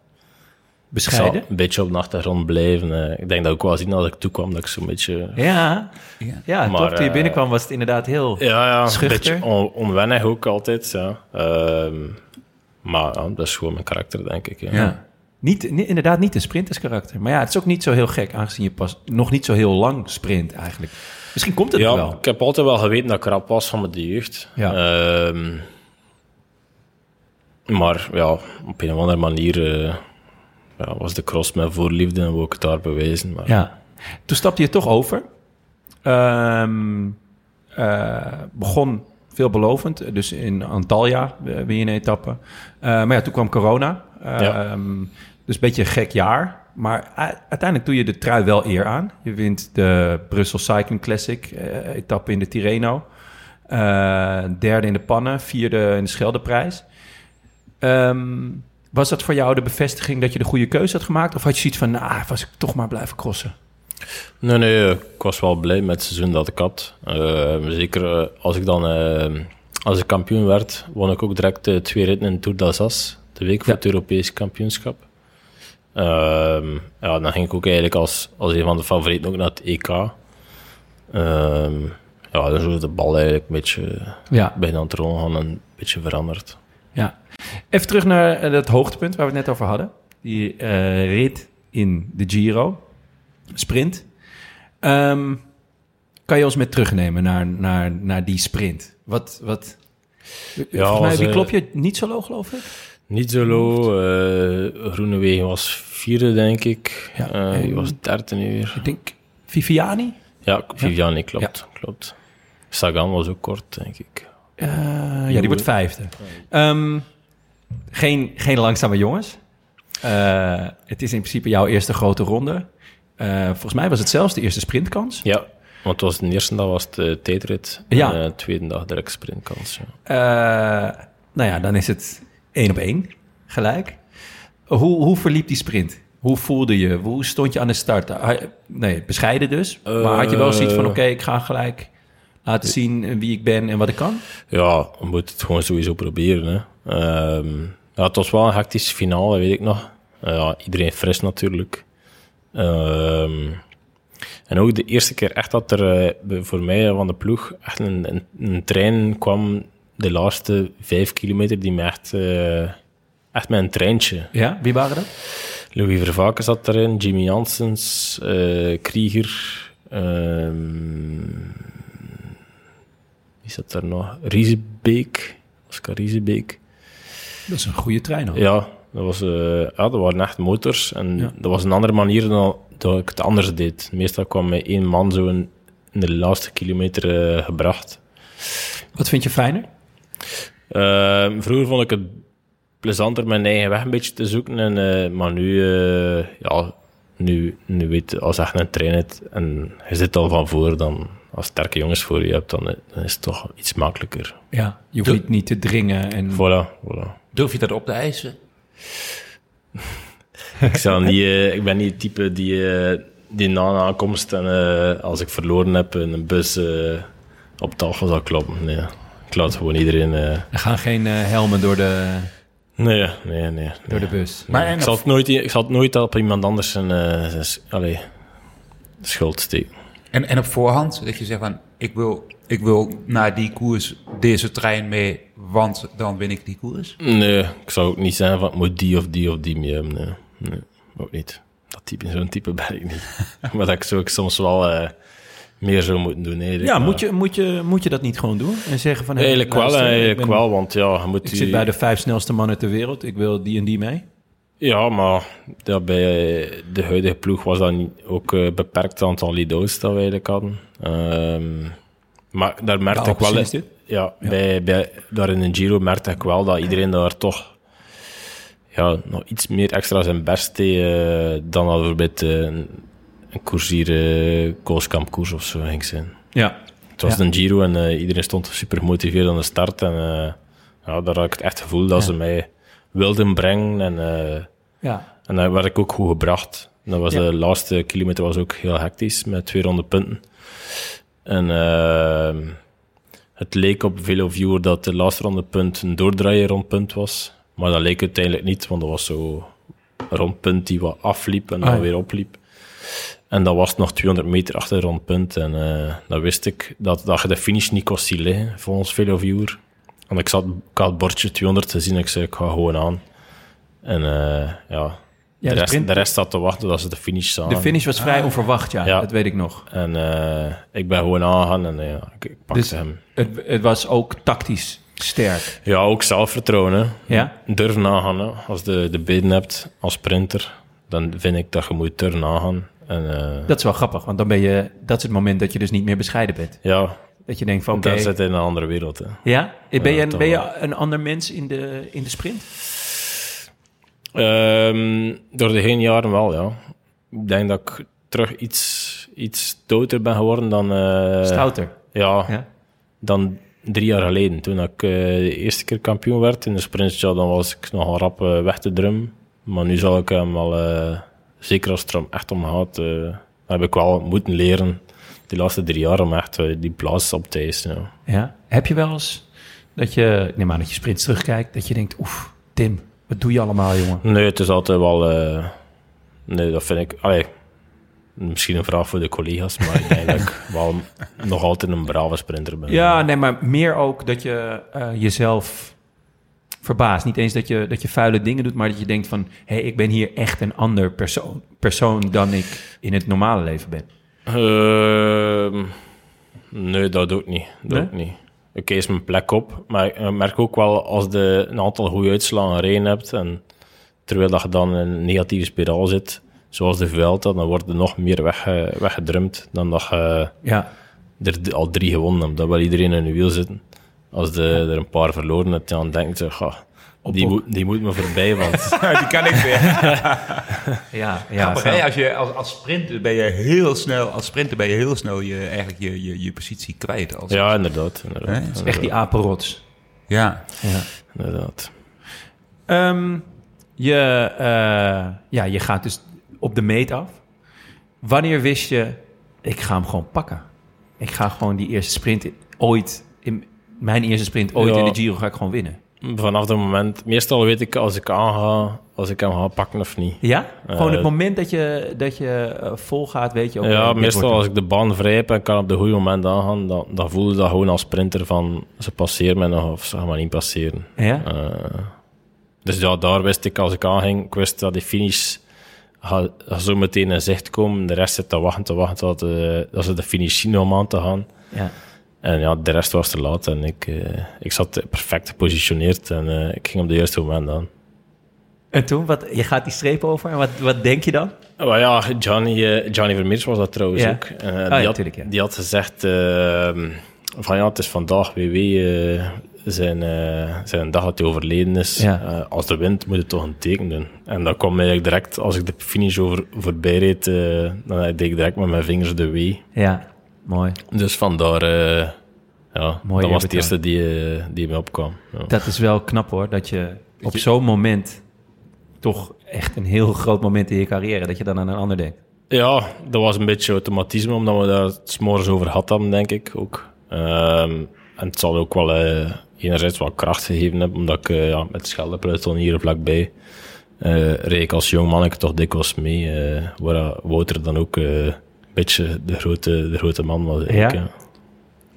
Bescheiden. een beetje op de achtergrond blijven. eh. Ik denk dat ik wel zien als ik toekwam dat ik zo'n beetje... Ja, ja, Maar, toch? Toen je eh, binnenkwam was het inderdaad heel... Ja, ja een Schuchter? beetje on- onwennig ook altijd. Ja. Ehm, maar ja, dat is gewoon mijn karakter, denk ik. Ja. Ja. Niet, ni- inderdaad niet een sprinterskarakter. Maar ja, het is ook niet zo heel gek, aangezien je pas nog niet zo heel lang sprint eigenlijk. Misschien komt het Ja, wel. ik heb altijd wel geweten dat ik rap was van mijn jeugd. Ja. Ehm, maar ja, op een of andere manier eh, ja, was de cross mijn voorliefde en wou ik het daar bewijzen. Maar Ja. Toen stapte je toch over. Ehm, eh, begon veelbelovend, dus in Antalya eh, win je een etappe. Eh, maar ja, toen kwam corona. Ehm, Dus een beetje een gek jaar. Maar uiteindelijk doe je de trui wel eer aan. Je wint de Brussel Cycling Classic, eh, etappe in de Tirreno. Derde in de pannen, vierde in de Scheldeprijs. Ehm, was dat voor jou de bevestiging dat je de goede keuze had gemaakt? Of had je zoiets van, nou, was ik toch maar blijven crossen? Nee, nee, ik was wel blij met het seizoen dat ik had. Eh, zeker eh, als ik dan eh, als ik kampioen werd, won ik ook direct twee ritten in Tour d'Alsace, de week voor Ja. het Europese kampioenschap. Ehm, ja, dan ging ik ook eigenlijk als, als een van de favorieten ook naar het EK. Ehm, ja, dan is de bal eigenlijk een beetje Ja. bijna aan het rollen gaan en een beetje veranderd. Ja. Even terug naar het hoogtepunt waar we het net over hadden. Die rit in de Giro. Sprint. Ehm, kan je ons met terugnemen naar, naar, naar die sprint? Wat, wat... Ja, mij, wie eh, klop je? Niet zo low, geloof ik? Niet zo low. eh Groenewegen was vierde, denk ik. Ja, Eh, die en- was derde nu weer. Ik denk Viviani? Ja, Viviani, klopt. klopt. Sagan was ook kort, denk ik. Eh, ja, die wordt vijfde. Ehm, geen, geen langzame jongens. Eh, het is in principe jouw eerste grote ronde. Eh, volgens mij was het zelfs de eerste sprintkans. Ja, want het was de eerste dag was het eh, tijdrit. Ja. En de tweede dag direct sprintkans. Ja. Eh, nou ja, dan is het één op één gelijk. Hoe, hoe verliep die sprint? Hoe voelde je? Hoe stond je aan de start? Ah, Nee, bescheiden dus. maar had je wel zoiets van, Eh. oké, ik ga gelijk laten zien wie ik ben en wat ik kan? ja, we moeten het gewoon sowieso proberen. Hè. Ehm, ja, het was wel een hectische finale, weet ik nog. Eh, ja, iedereen fris natuurlijk. Ehm, en ook de eerste keer echt dat er eh, voor mij van de ploeg echt een, een, een trein kwam de laatste vijf kilometer die me echt, eh, echt met een treintje. Ja, wie waren dat? Louis Vervaken zat erin, Jimmy Janssens, eh, Krieger. ehm, wie zat daar nog? Riesebeek. Oscar Riesebeek. Dat is een goede trein al. Ja, dat, was, eh, ja, dat waren echt motors. En Ja. dat was een andere manier dan dat ik het anders deed. Meestal kwam mij één man zo in, in de laatste kilometer eh, gebracht. Wat vind je fijner? Ehm, vroeger vond ik het plezanter mijn eigen weg een beetje te zoeken. En, eh, maar nu, eh, ja, nu, nu weet je, als je echt een trein hebt en je zit al van voor, dan als sterke jongens voor je hebt, dan, dan is het toch iets makkelijker. Ja, je hoeft niet, niet te dringen. En... Voilà, voilà. Durf je dat op te eisen? Ik, zal niet, eh, ik ben niet het type die, eh, die na een aankomst en eh, als ik verloren heb in een bus eh, op tafel zal kloppen. Nee, ik laat gewoon iedereen... Er gaan geen eh, helmen door de, nee, nee, nee. door nee. de bus. Maar Ik zal, het nooit, ik zal het nooit op iemand anders zijn, zijn s- allee, schuld steken. En, en op voorhand, dat je zegt van, ik wil, ik wil naar die koers deze trein mee, want dan win ik die koers. Nee, ik zou ook niet zeggen van het moet die of die of die mee hebben. Nee, nee ook niet. Dat type, zo'n type ben ik niet. maar dat ik zou ik soms wel eh, meer zou moeten doen. Nee, Ja, maar- moet je, moet, je, moet je dat niet gewoon doen? En zeggen van... hey, Eigenlijk wel, eigenlijk wel, want ja, je moet Ik die- zit bij de vijf snelste mannen ter wereld. Ik wil die en die mee. Ja, maar ja, bij de huidige ploeg was dat niet, ook een beperkt aantal lido's dat we eigenlijk hadden. Ehm, maar daar merkte ik wel... dit? Ja, Bij, bij, daar in een Giro merkte ik wel dat iedereen daar toch ja, nog iets meer extra zijn best deed eh, dan dat bijvoorbeeld eh, een, koersier uh, of zo ging zijn. Ja. Het was Ja. een Giro en iedereen stond super gemotiveerd aan de start. En ja, daar had ik het echt gevoel dat ze mij wilden brengen. En, Ja. en daar werd ik ook goed gebracht. Dat was Ja. De laatste kilometer was ook heel hectisch, met 200 punten. En eh, het leek op Veloviewer dat de laatste ronde punt een doordraaier rondpunt was. Maar dat leek uiteindelijk niet, want dat was zo een rondpunt die wat afliep en dan Ah, ja. weer opliep. En dat was nog 200 meter achter het rondpunt. En eh dan wist ik dat, dat je de finish niet kon zien liggen, volgens Veloviewer. Want ik, zat, ik had het bordje 200 gezien ik zei, ik ga gewoon aan. En eh, ja, Ja, de, de rest, sprint- de rest zat te wachten dat ze de finish zagen. De finish was vrij onverwacht, ja. Ja. Dat weet ik nog. En eh, ik ben gewoon aangegaan en eh, ja, ik, ik pakte Dus hem. het, het was ook tactisch sterk. Ja, ook zelfvertrouwen. Hè. Ja? Durf nagaan. Hè. Als je de benen hebt als sprinter, dan vind ik dat je moet durf nagaan. En eh, Dat is wel grappig, want dan ben je... Dat is het moment dat je dus niet meer bescheiden bent. ja, Dat je denkt van, oké... dan zit je in een andere wereld. Hè. Ja? Ben, Ja, je, ben je een ander mens in de, in de sprint? Ehm, door de heen jaren wel, ja. Ik denk dat ik terug iets, iets stouter ben geworden dan... eh, Stouter. Ja, Ja? dan drie jaar geleden. Toen ik eh, de eerste keer kampioen werd in de sprint, ja, dan was ik nogal rap weg te drummen. Maar nu zal ik hem wel, eh, zeker als het er echt om gaat, heb ik wel moeten leren, die laatste drie jaar, om echt die plaats op te eisen. Ja. Ja. Heb je wel eens dat je, neem aan dat je sprints terugkijkt, dat je denkt, oef, Tim, wat doe je allemaal, jongen? Nee, het is altijd wel... eh, nee, dat vind ik... Allee, misschien een vraag voor de collega's, maar ik denk dat ik wel nog altijd een brave sprinter ben. Ja, nee, maar meer ook dat je eh, jezelf verbaast. Niet eens dat je, dat je vuile dingen doet, maar dat je denkt van... hé, hey, ik ben hier echt een ander persoon, persoon dan ik in het normale leven ben. Ehm, nee, dat doe ik niet. Dat Nee? doe ik niet. Ik kies mijn plek op, maar ik eh, merk ook wel als je een aantal goede uitslagen gereden hebt, en terwijl dat je dan in een negatieve spiraal zit, zoals de Vuelta, dan wordt er nog meer wegge, weggedrumd dan dat je Ja, er al drie gewonnen hebt. Dat wil iedereen in je wiel zitten. Als je er een paar verloren hebt, dan denkt je, "Ga, die, op. moet, die moet me voorbij, want Die kan ik weer. ja, ja. Grappig, zo. hè? Als, je, als, als sprinter ben je heel snel, als sprinter ben je heel snel je, eigenlijk je, je, je positie kwijt. Als, ja, inderdaad. inderdaad? Het is Echt die apenrots. ja. Ja. inderdaad. Ehm, je, eh, ja, je gaat dus op de meet af. Wanneer wist je, ik ga hem gewoon pakken? Ik ga gewoon die eerste sprint ooit, in mijn eerste sprint ooit Ja. in de Giro ga ik gewoon winnen. Vanaf dat moment... Meestal weet ik als ik aanga, als ik hem ga pakken of niet. Ja? Gewoon het Eh, moment dat je, dat je eh, vol gaat, weet je ook. ja, eh, meestal als ik de baan vrij heb en kan op de goede moment aangaan, dan, dan voel je dat gewoon als sprinter van ze passeren mij nog of ze gaan maar niet passeren. Ja? Eh, dus ja, daar wist ik als ik aanging, ik wist dat die finish zo meteen in zicht komen. De rest zit te wachten, te wachten tot, eh, dat ze de finish zien om aan te gaan. ja. En ja, de rest was te laat en ik, eh, ik zat perfect gepositioneerd en eh, ik ging op de juiste moment aan. En toen, wat, je gaat die streep over en wat, wat denk je dan? Maar ja, Johnny, eh, Johnny Vermeers was dat trouwens Ja. ook. Ja, die, had, tuurlijk, ja. die had gezegd eh, van ja, het is vandaag WW zijn, zijn dag dat hij overleden is. Als de wint moet je toch een teken doen. En dat kwam eigenlijk direct, als ik de finish over, voorbij reed, dan deed ik direct met mijn vingers de W. Ja, mooi. Dus vandaar, eh ja, Mooi dat was het eerste die, eh, die me opkwam. Ja. Dat is wel knap hoor, dat je op zo'n moment toch echt een heel groot moment in je carrière, dat je dan aan een ander denkt. Ja, dat was een beetje automatisme, omdat we daar morgens over had hadden, denk ik ook. Ehm, en het zal ook wel eh, enerzijds wat kracht gegeven hebben, omdat ik ja, met Scheldepeloton hier vlakbij eh reed ik als jong manneke toch dikwijls mee, eh, waar Wouter dan ook beetje de grote, de grote man was. Ja? ja.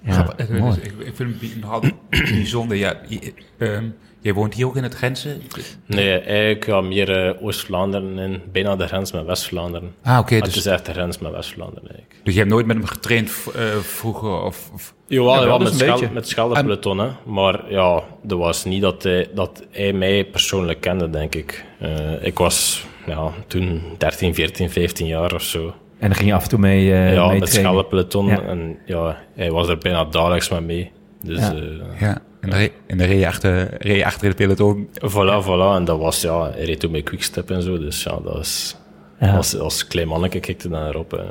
Ja. Eh, dus ik, ik vind het bi- nog altijd bijzonder. Ja, je- ehm, jij woont hier ook in het grenzen? Nee, eigenlijk ja, meer eh, Oost-Vlaanderen en bijna de grens met West-Vlaanderen. Ah, oké. Het is dus, echt de grens met West-Vlaanderen eigenlijk. dus je hebt nooit met hem getraind eh, vroeger? Of, of, Jawel, Ja, wel ja, dus met, een schel, beetje. met. Maar ja, dat was niet dat hij, dat hij mij persoonlijk kende, denk ik. Eh, ik was ja, toen 13, 14, 15 jaar of zo. En dan ging je af en toe mee, eh ja, mee met trainen. Scheldepeloton. Ja. En ja, hij was er bijna dagelijks met mee. Dus Ja. eh, ja, en dan reed, en dan reed je achter, reed je achter de peloton. voilà, voilà. En dat was, ja, hij reed toen met Quickstep en zo. Dus ja, dat was... Ja. Als, als klein manneke kikte dan erop. hè.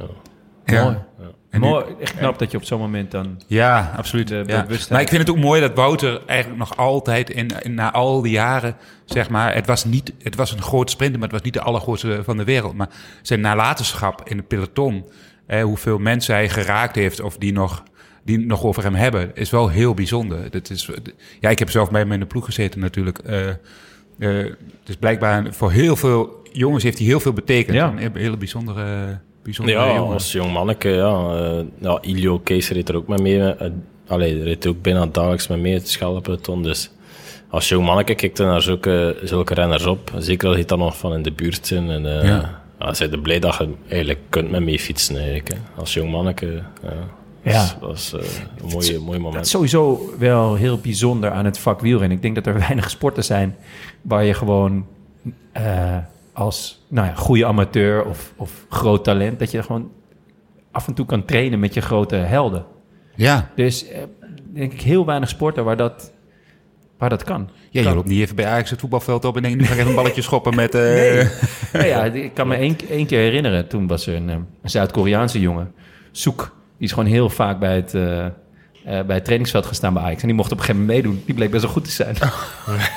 Ja. Mooi. En nu- Mooi, echt knap dat je op zo'n moment dan... Ja, absoluut. De ja. bewustheid. Maar ik vind het ook mooi dat Wouter eigenlijk nog altijd, in, in, na al die jaren, zeg maar, het was, niet, het was een groot sprinter, maar het was niet de allergrootste van de wereld. Maar zijn nalatenschap in het peloton, hè, hoeveel mensen hij geraakt heeft of die nog, die nog over hem hebben, is wel heel bijzonder. Dat is, ja, ik heb zelf bij hem in de ploeg gezeten natuurlijk. Eh, eh, dus blijkbaar voor heel veel jongens heeft hij heel veel betekend. Ja. Een hele bijzondere, bijzondere Ja, jongen. als jong manneke, ja. Eh, ja Ilio Kees reed er ook mee mee. Uh, allee, reed ook bijna dagelijks mee mee, het. Dus als jong manneke kijkt er naar zulke, zulke renners op. Zeker als je dan nog van in de buurt zijn. En, eh Ja. ja. zijn blij dat je eigenlijk kunt met mee fietsen eigenlijk. Hè. Als jong manneke, ja. Ja. Dat is, dat is, eh, een mooie, mooi Dat moment. is sowieso wel heel bijzonder aan het vak wielrennen. Ik denk dat er weinig sporten zijn waar je gewoon als nou ja, goede amateur of, of groot talent... dat je gewoon af en toe kan trainen met je grote helden. Ja, Dus eh, denk ik heel weinig sporten waar dat, waar dat kan. ja je loopt niet even bij Ajax het voetbalveld op en denk nu ga ik even een balletje schoppen met... eh, Nee. Nou ja, ik kan me één, één keer herinneren. Toen was er een, eh, een Zuid-Koreaanse jongen, Soek. Die is gewoon heel vaak bij het, bij het trainingsveld gestaan bij Ajax. En die mocht op een gegeven moment meedoen. Die bleek best wel goed te zijn. Die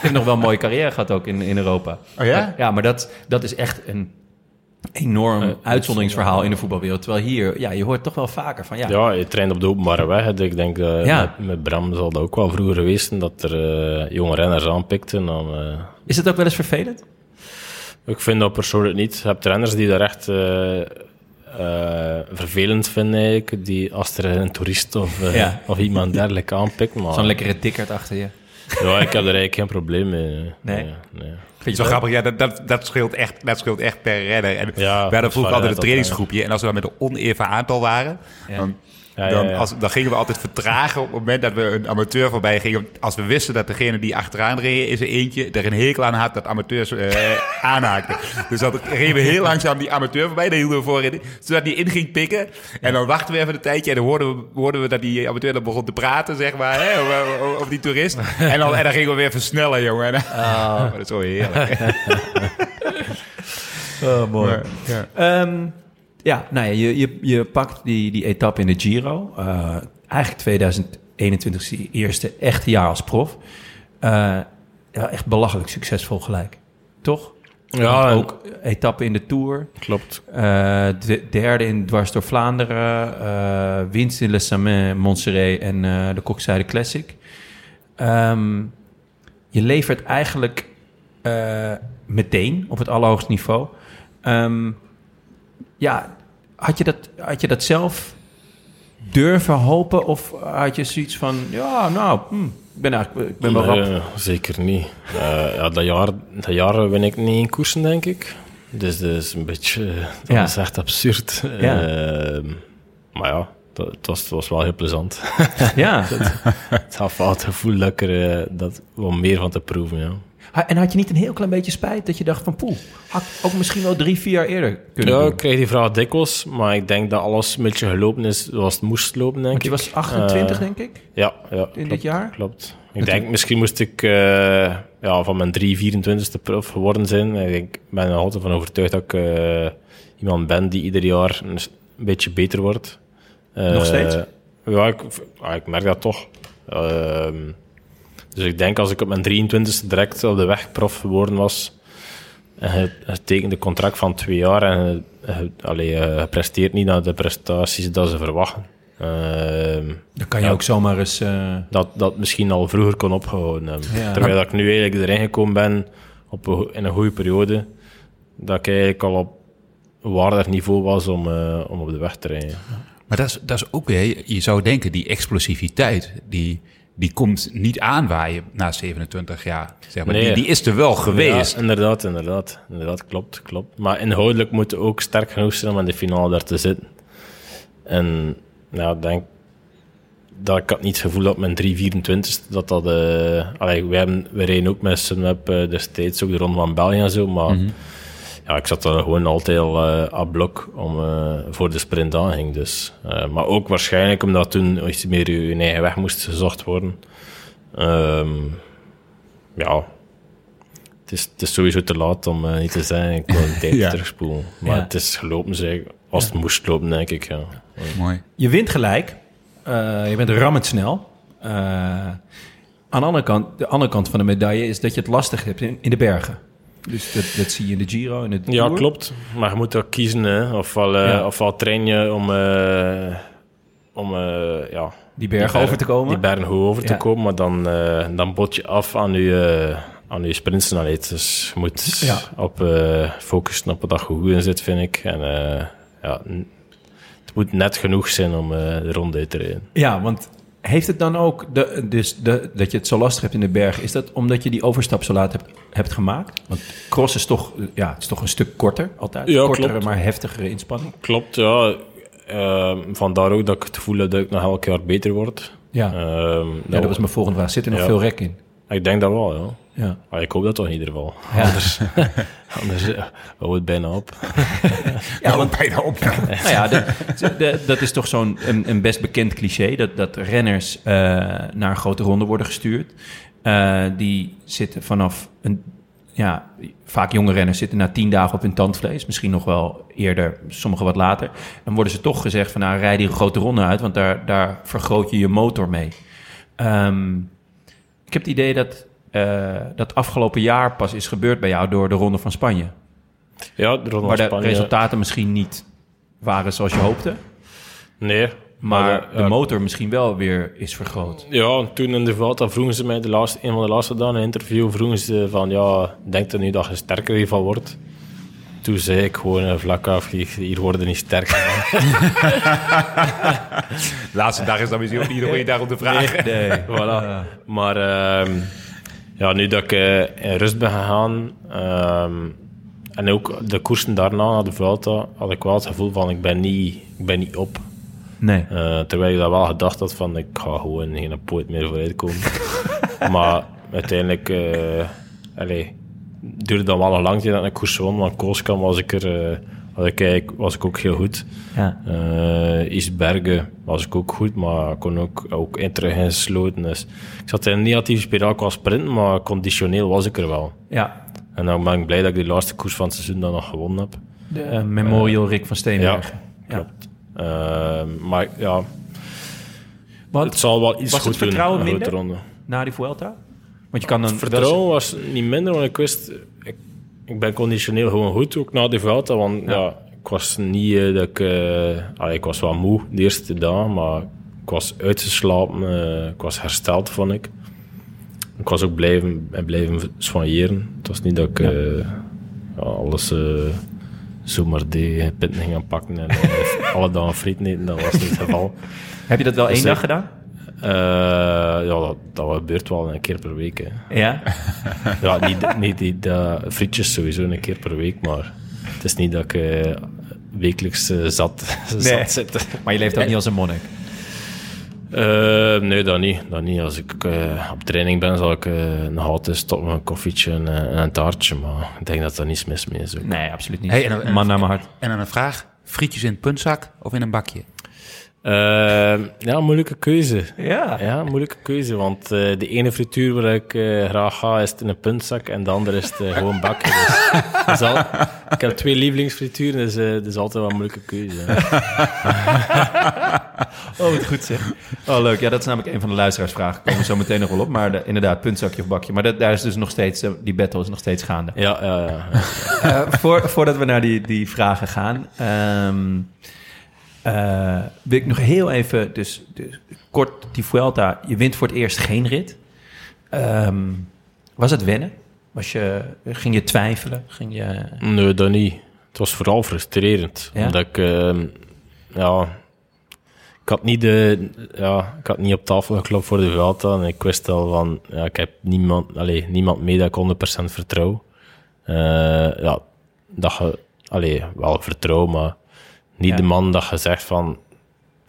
heeft nog wel een mooie carrière gehad ook in, in Europa. Oh ja? Maar- ja, maar dat, dat is echt een enorm uitzonderingsverhaal in de voetbalwereld. Terwijl hier, ja, je hoort toch wel vaker van... Ja, Ja, je traint op de openbare weg. hè. Ik denk dat Ja. met, met Bram zal dat ook wel vroeger geweest zijn, dat er eh, jonge renners aanpikten. Dan, eh, Is het ook wel eens vervelend? Ik vind dat persoonlijk niet. Je hebt renners die daar echt eh, vervelend vinden, eigenlijk, die als er een toerist of, eh, Ja. of iemand dergelijke aanpikt. Maar Zo'n lekkere dikkerd achter je. ja, ik heb er eigenlijk geen probleem mee. Nee? nee. Vind Zo grappig, ja, dat, dat, dat, scheelt echt, dat scheelt echt per renner. En Ja, we hadden vroeger altijd een trainingsgroepje. En als we dan met een oneven aantal waren, Ja. dan, Ja, dan. Als, dan gingen we altijd vertragen op het moment dat we een amateur voorbij gingen. Als we wisten dat degene die achteraan reed, is er eentje, er een hekel aan had dat amateurs eh aanhaakten. Dus dan reden we heel langzaam die amateur voorbij, daar hielden we voor in, zodat die in ging pikken. En dan wachten we even een tijdje en dan hoorden we, hoorden we dat die amateur dan begon te praten, zeg maar, hè, over, die toerist. En dan, en dan gingen we weer versnellen, jongen. En, oh. dat is zo heerlijk. Oh, mooi. Maar, ja. Ehm, ja, nou ja, je, je, je pakt die, die etappe in de Giro. Eh, eigenlijk 2021 is je eerste echte jaar als prof. Eh, ja, echt belachelijk succesvol gelijk. Toch? Ja, Want ook etappe in de Tour. klopt. Eh, de, derde in dwars door Vlaanderen. winst in Le Samin, Montserrat en de Kokzijde Classic. Ehm, je levert eigenlijk meteen op het allerhoogste niveau. Ehm, ja, had je, dat, had je dat zelf durven hopen? Of had je zoiets van, ja, nou, hm, ik ben eigenlijk ik ben wel Nee, rap. zeker niet. Eh, ja, dat, jaar, dat jaar win ik niet in koersen, denk ik. Dus dat is een beetje... eh, Dat Ja. is echt absurd. Ja. Ehm, maar ja, dat, het, was, het was wel heel plezant. Ja. het gaf het gevoel dat ik er eh, dat, wat meer van te proeven, ja. Ha- En had je niet een heel klein beetje spijt dat je dacht van, poeh, had ik ook misschien wel drie, vier jaar eerder kunnen Ja, doen? ik krijg die vraag dikwijls, maar ik denk dat alles een beetje gelopen is zoals het moest lopen, denk Want je ik. was 28, Eh, denk ik, Ja, ja in klopt, dit jaar. Klopt. Ik denk, misschien moest ik eh, ja, van mijn 3, 24ste prof geworden zijn. Ik ben er altijd van overtuigd dat ik eh, iemand ben die ieder jaar een, beetje beter wordt. Nog steeds? Ja, ik, ja, ik merk dat toch. Ehm, dus ik denk als ik op mijn 23ste direct op de weg prof geworden was, en je, je tekent een contract van twee jaar en je, je, allee, je presteert niet naar de prestaties dat ze verwachten. Ehm, Dan kan je Ja. ook zomaar eens... eh, dat dat misschien al vroeger kon opgehouden hebben. Ja. Terwijl dat ik nu eigenlijk erin gekomen ben op een, in een goede periode, dat ik eigenlijk al op waardig niveau was om, eh, om op de weg te rijden. Maar dat is, dat is ook weer, je zou denken, die explosiviteit, die, die komt niet aanwaaien na 27 jaar. Zeg maar. Nee. die, die is er wel geweest. Ja, inderdaad, inderdaad, inderdaad, klopt, klopt. Maar inhoudelijk moet je ook sterk genoeg zijn om in de finale daar te zitten. En nou, ik denk dat ik had niet het gevoel dat mijn 324 dat dat... eh allee, we, hebben, we rijden ook met Sunweb eh destijds ook de Ronde van België en zo, maar ja, ik zat er gewoon altijd al eh aan blok om, eh, voor de sprint aanging. Dus. Eh, maar ook waarschijnlijk omdat toen iets meer je eigen weg moest gezocht worden. Ehm, ja, het is, het is sowieso te laat om niet te zijn. Ik wil een tijd Ja. terugspoelen. Maar Ja. het is gelopen, zeg, als het moest lopen, denk ik. Ja. Mooi. Je wint gelijk. Eh, je bent rammend snel. Eh, aan de andere kant, de andere kant van de medaille is dat je het lastig hebt in, in de bergen. Dus dat, dat zie je in de Giro, in de Ja, Tour. klopt. Maar je moet ook kiezen. Hè. Ofwel, eh, Ja. ofwel train je om, eh, om eh, ja, Die bergen ber- over te komen. Die bergen hoog over Ja. te komen, maar dan, eh, dan bot je af aan je, eh, aan je sprintsnelheid. Dus je moet Ja. op, eh, focussen op wat dat je goed in zit, vind ik. En ja, het moet net genoeg zijn om de ronde te rijden. Ja, want heeft het dan ook, de, dus de, dat je het zo lastig hebt in de bergen, is dat omdat je die overstap zo laat hebt, hebt gemaakt? Want cross is toch, ja, het is toch een stuk korter altijd. Ja, Kortere, klopt. maar heftigere inspanning. Klopt, ja. Eh, vandaar ook dat ik het gevoel heb dat ik nog elk jaar beter word. Ja, Ehm, ja dat was mijn volgende vraag. Zit er nog Ja. veel rek in? Ik denk dat wel, ja. Ja. Maar ik hoop dat toch in ieder geval. Ja. Anders, anders eh, houdt het bijna op. Ja, want bijna op. nou ja, de- de- dat is toch zo'n een, een best bekend cliché... dat, dat renners eh, naar een grote ronde worden gestuurd. Eh, die zitten vanaf... Een, ja, vaak jonge renners zitten na tien dagen op hun tandvlees. Misschien nog wel eerder, sommigen wat later. Dan worden ze toch gezegd van... nou, rijd die grote ronde uit... want daar, daar vergroot je je motor mee. Ehm, ik heb het idee dat... eh, dat afgelopen jaar pas is gebeurd bij jou door de Ronde van Spanje. Ja, de Ronde Waar van de Spanje. resultaten misschien niet waren zoals je hoopte. Nee. Maar de- de motor misschien wel weer is vergroot. Ja, toen in de Vuelta vroegen ze mij de laatste, een van de laatste dagen in een interview vroegen ze van ja, denkt er nu dat je sterker hiervan wordt? Toen zei ik gewoon eh, vlak af, hier, worden niet sterker. De laatste dag is dan misschien ook niet de goede dag om te vragen. Nee. voilà. Maar ehm, ja, nu dat ik eh, in rust ben gegaan ehm, en ook de koersen daarna naar de Vuelta, had ik wel het gevoel van ik ben niet, ik ben niet op. Nee. Eh, terwijl ik dat wel gedacht had van ik ga gewoon geen poot meer vooruit komen. maar uiteindelijk uh, allee, duurde dat wel nog lang dat ik een koers won. Want Koolskam was ik er uh, was ik, eigenlijk- was ik ook heel goed. Ja. Uh, Isbergen was ik ook goed, maar ik kon ook, ook in terug insloten. Dus ik zat in een negatieve spiraal qua sprinten, maar conditioneel was ik er wel. Ja. En dan ben ik blij dat ik die laatste koers van het seizoen dan nog gewonnen heb. De eh, Memorial Rick van Steenbergen. Ja. Klopt. Uh, maar ja, Want het zal wel iets was goed het vertrouwen doen, een minder? grote ronde. na die Vuelta? Want je kan dan... Het vertrouwen was niet minder, want ik wist... Ik, ben conditioneel gewoon goed, ook na de Vuelta. Want ja. ik was niet eh, dat ik... allee, ik was wel moe de eerste dag, maar ik was uitgeslapen. eh, ik was hersteld, vond ik. ik was ook blijven, en blijven soigneren. Het was niet dat ik ja, alles zomaar deed, pinten ging gaan pakken en alle dagen friet eten. Dat was niet het geval. Heb je dat wel één Dus dag ik- gedaan? Eh, ja, dat, dat gebeurt wel een keer per week. Hè. Ja. Ja, niet, niet die frietjes sowieso een keer per week, maar het is niet dat ik eh, wekelijks eh, zat, zat zit. Maar je leeft ook niet als een monnik. Eh, nee, dat niet. Dat niet. Als ik eh, op training ben, zal ik eh nog altijd stoppen met een koffietje en, en een taartje. Maar ik denk dat er niets mis mee is. ook. Nee, absoluut niet. Hey, en, en- Man naar mijn hart. En dan een vraag. Frietjes in een puntzak of in een bakje? Eh, ja, moeilijke keuze. Ja. Ja, moeilijke keuze. Want eh, de ene frituur waar ik eh, graag ga, is het in een puntzak. En de andere is het eh, gewoon bakken. Dus, dus al- ik heb twee lievelingsfrituren, dus eh, het is altijd wel een moeilijke keuze. Oh, wat goed zeg. Oh, leuk. Ja, dat is namelijk een van de luisteraarsvragen. Komen we zo meteen nog wel op. Maar de- inderdaad, puntzakje of bakje. Maar dat, daar is dus nog steeds, die battle is nog steeds gaande. Ja, ja, ja. Eh, voor, voordat we naar die, die vragen gaan, ehm, eh, wil ik nog heel even, dus, dus kort, die Vuelta, je wint voor het eerst geen rit. Ehm, was het wennen? Was je, ging je twijfelen? Ging je... Nee, dat niet. Het was vooral frustrerend. Ja? Omdat ik, ehm, ja, ik had niet de, ja, ik had niet op tafel geklopt voor de Vuelta en ik wist al van, ja, ik heb niemand, allee, niemand mee dat ik 100% vertrouw. Eh, ja, dat je, allee, wel vertrouw, maar niet Ja. de man dat je zegt van,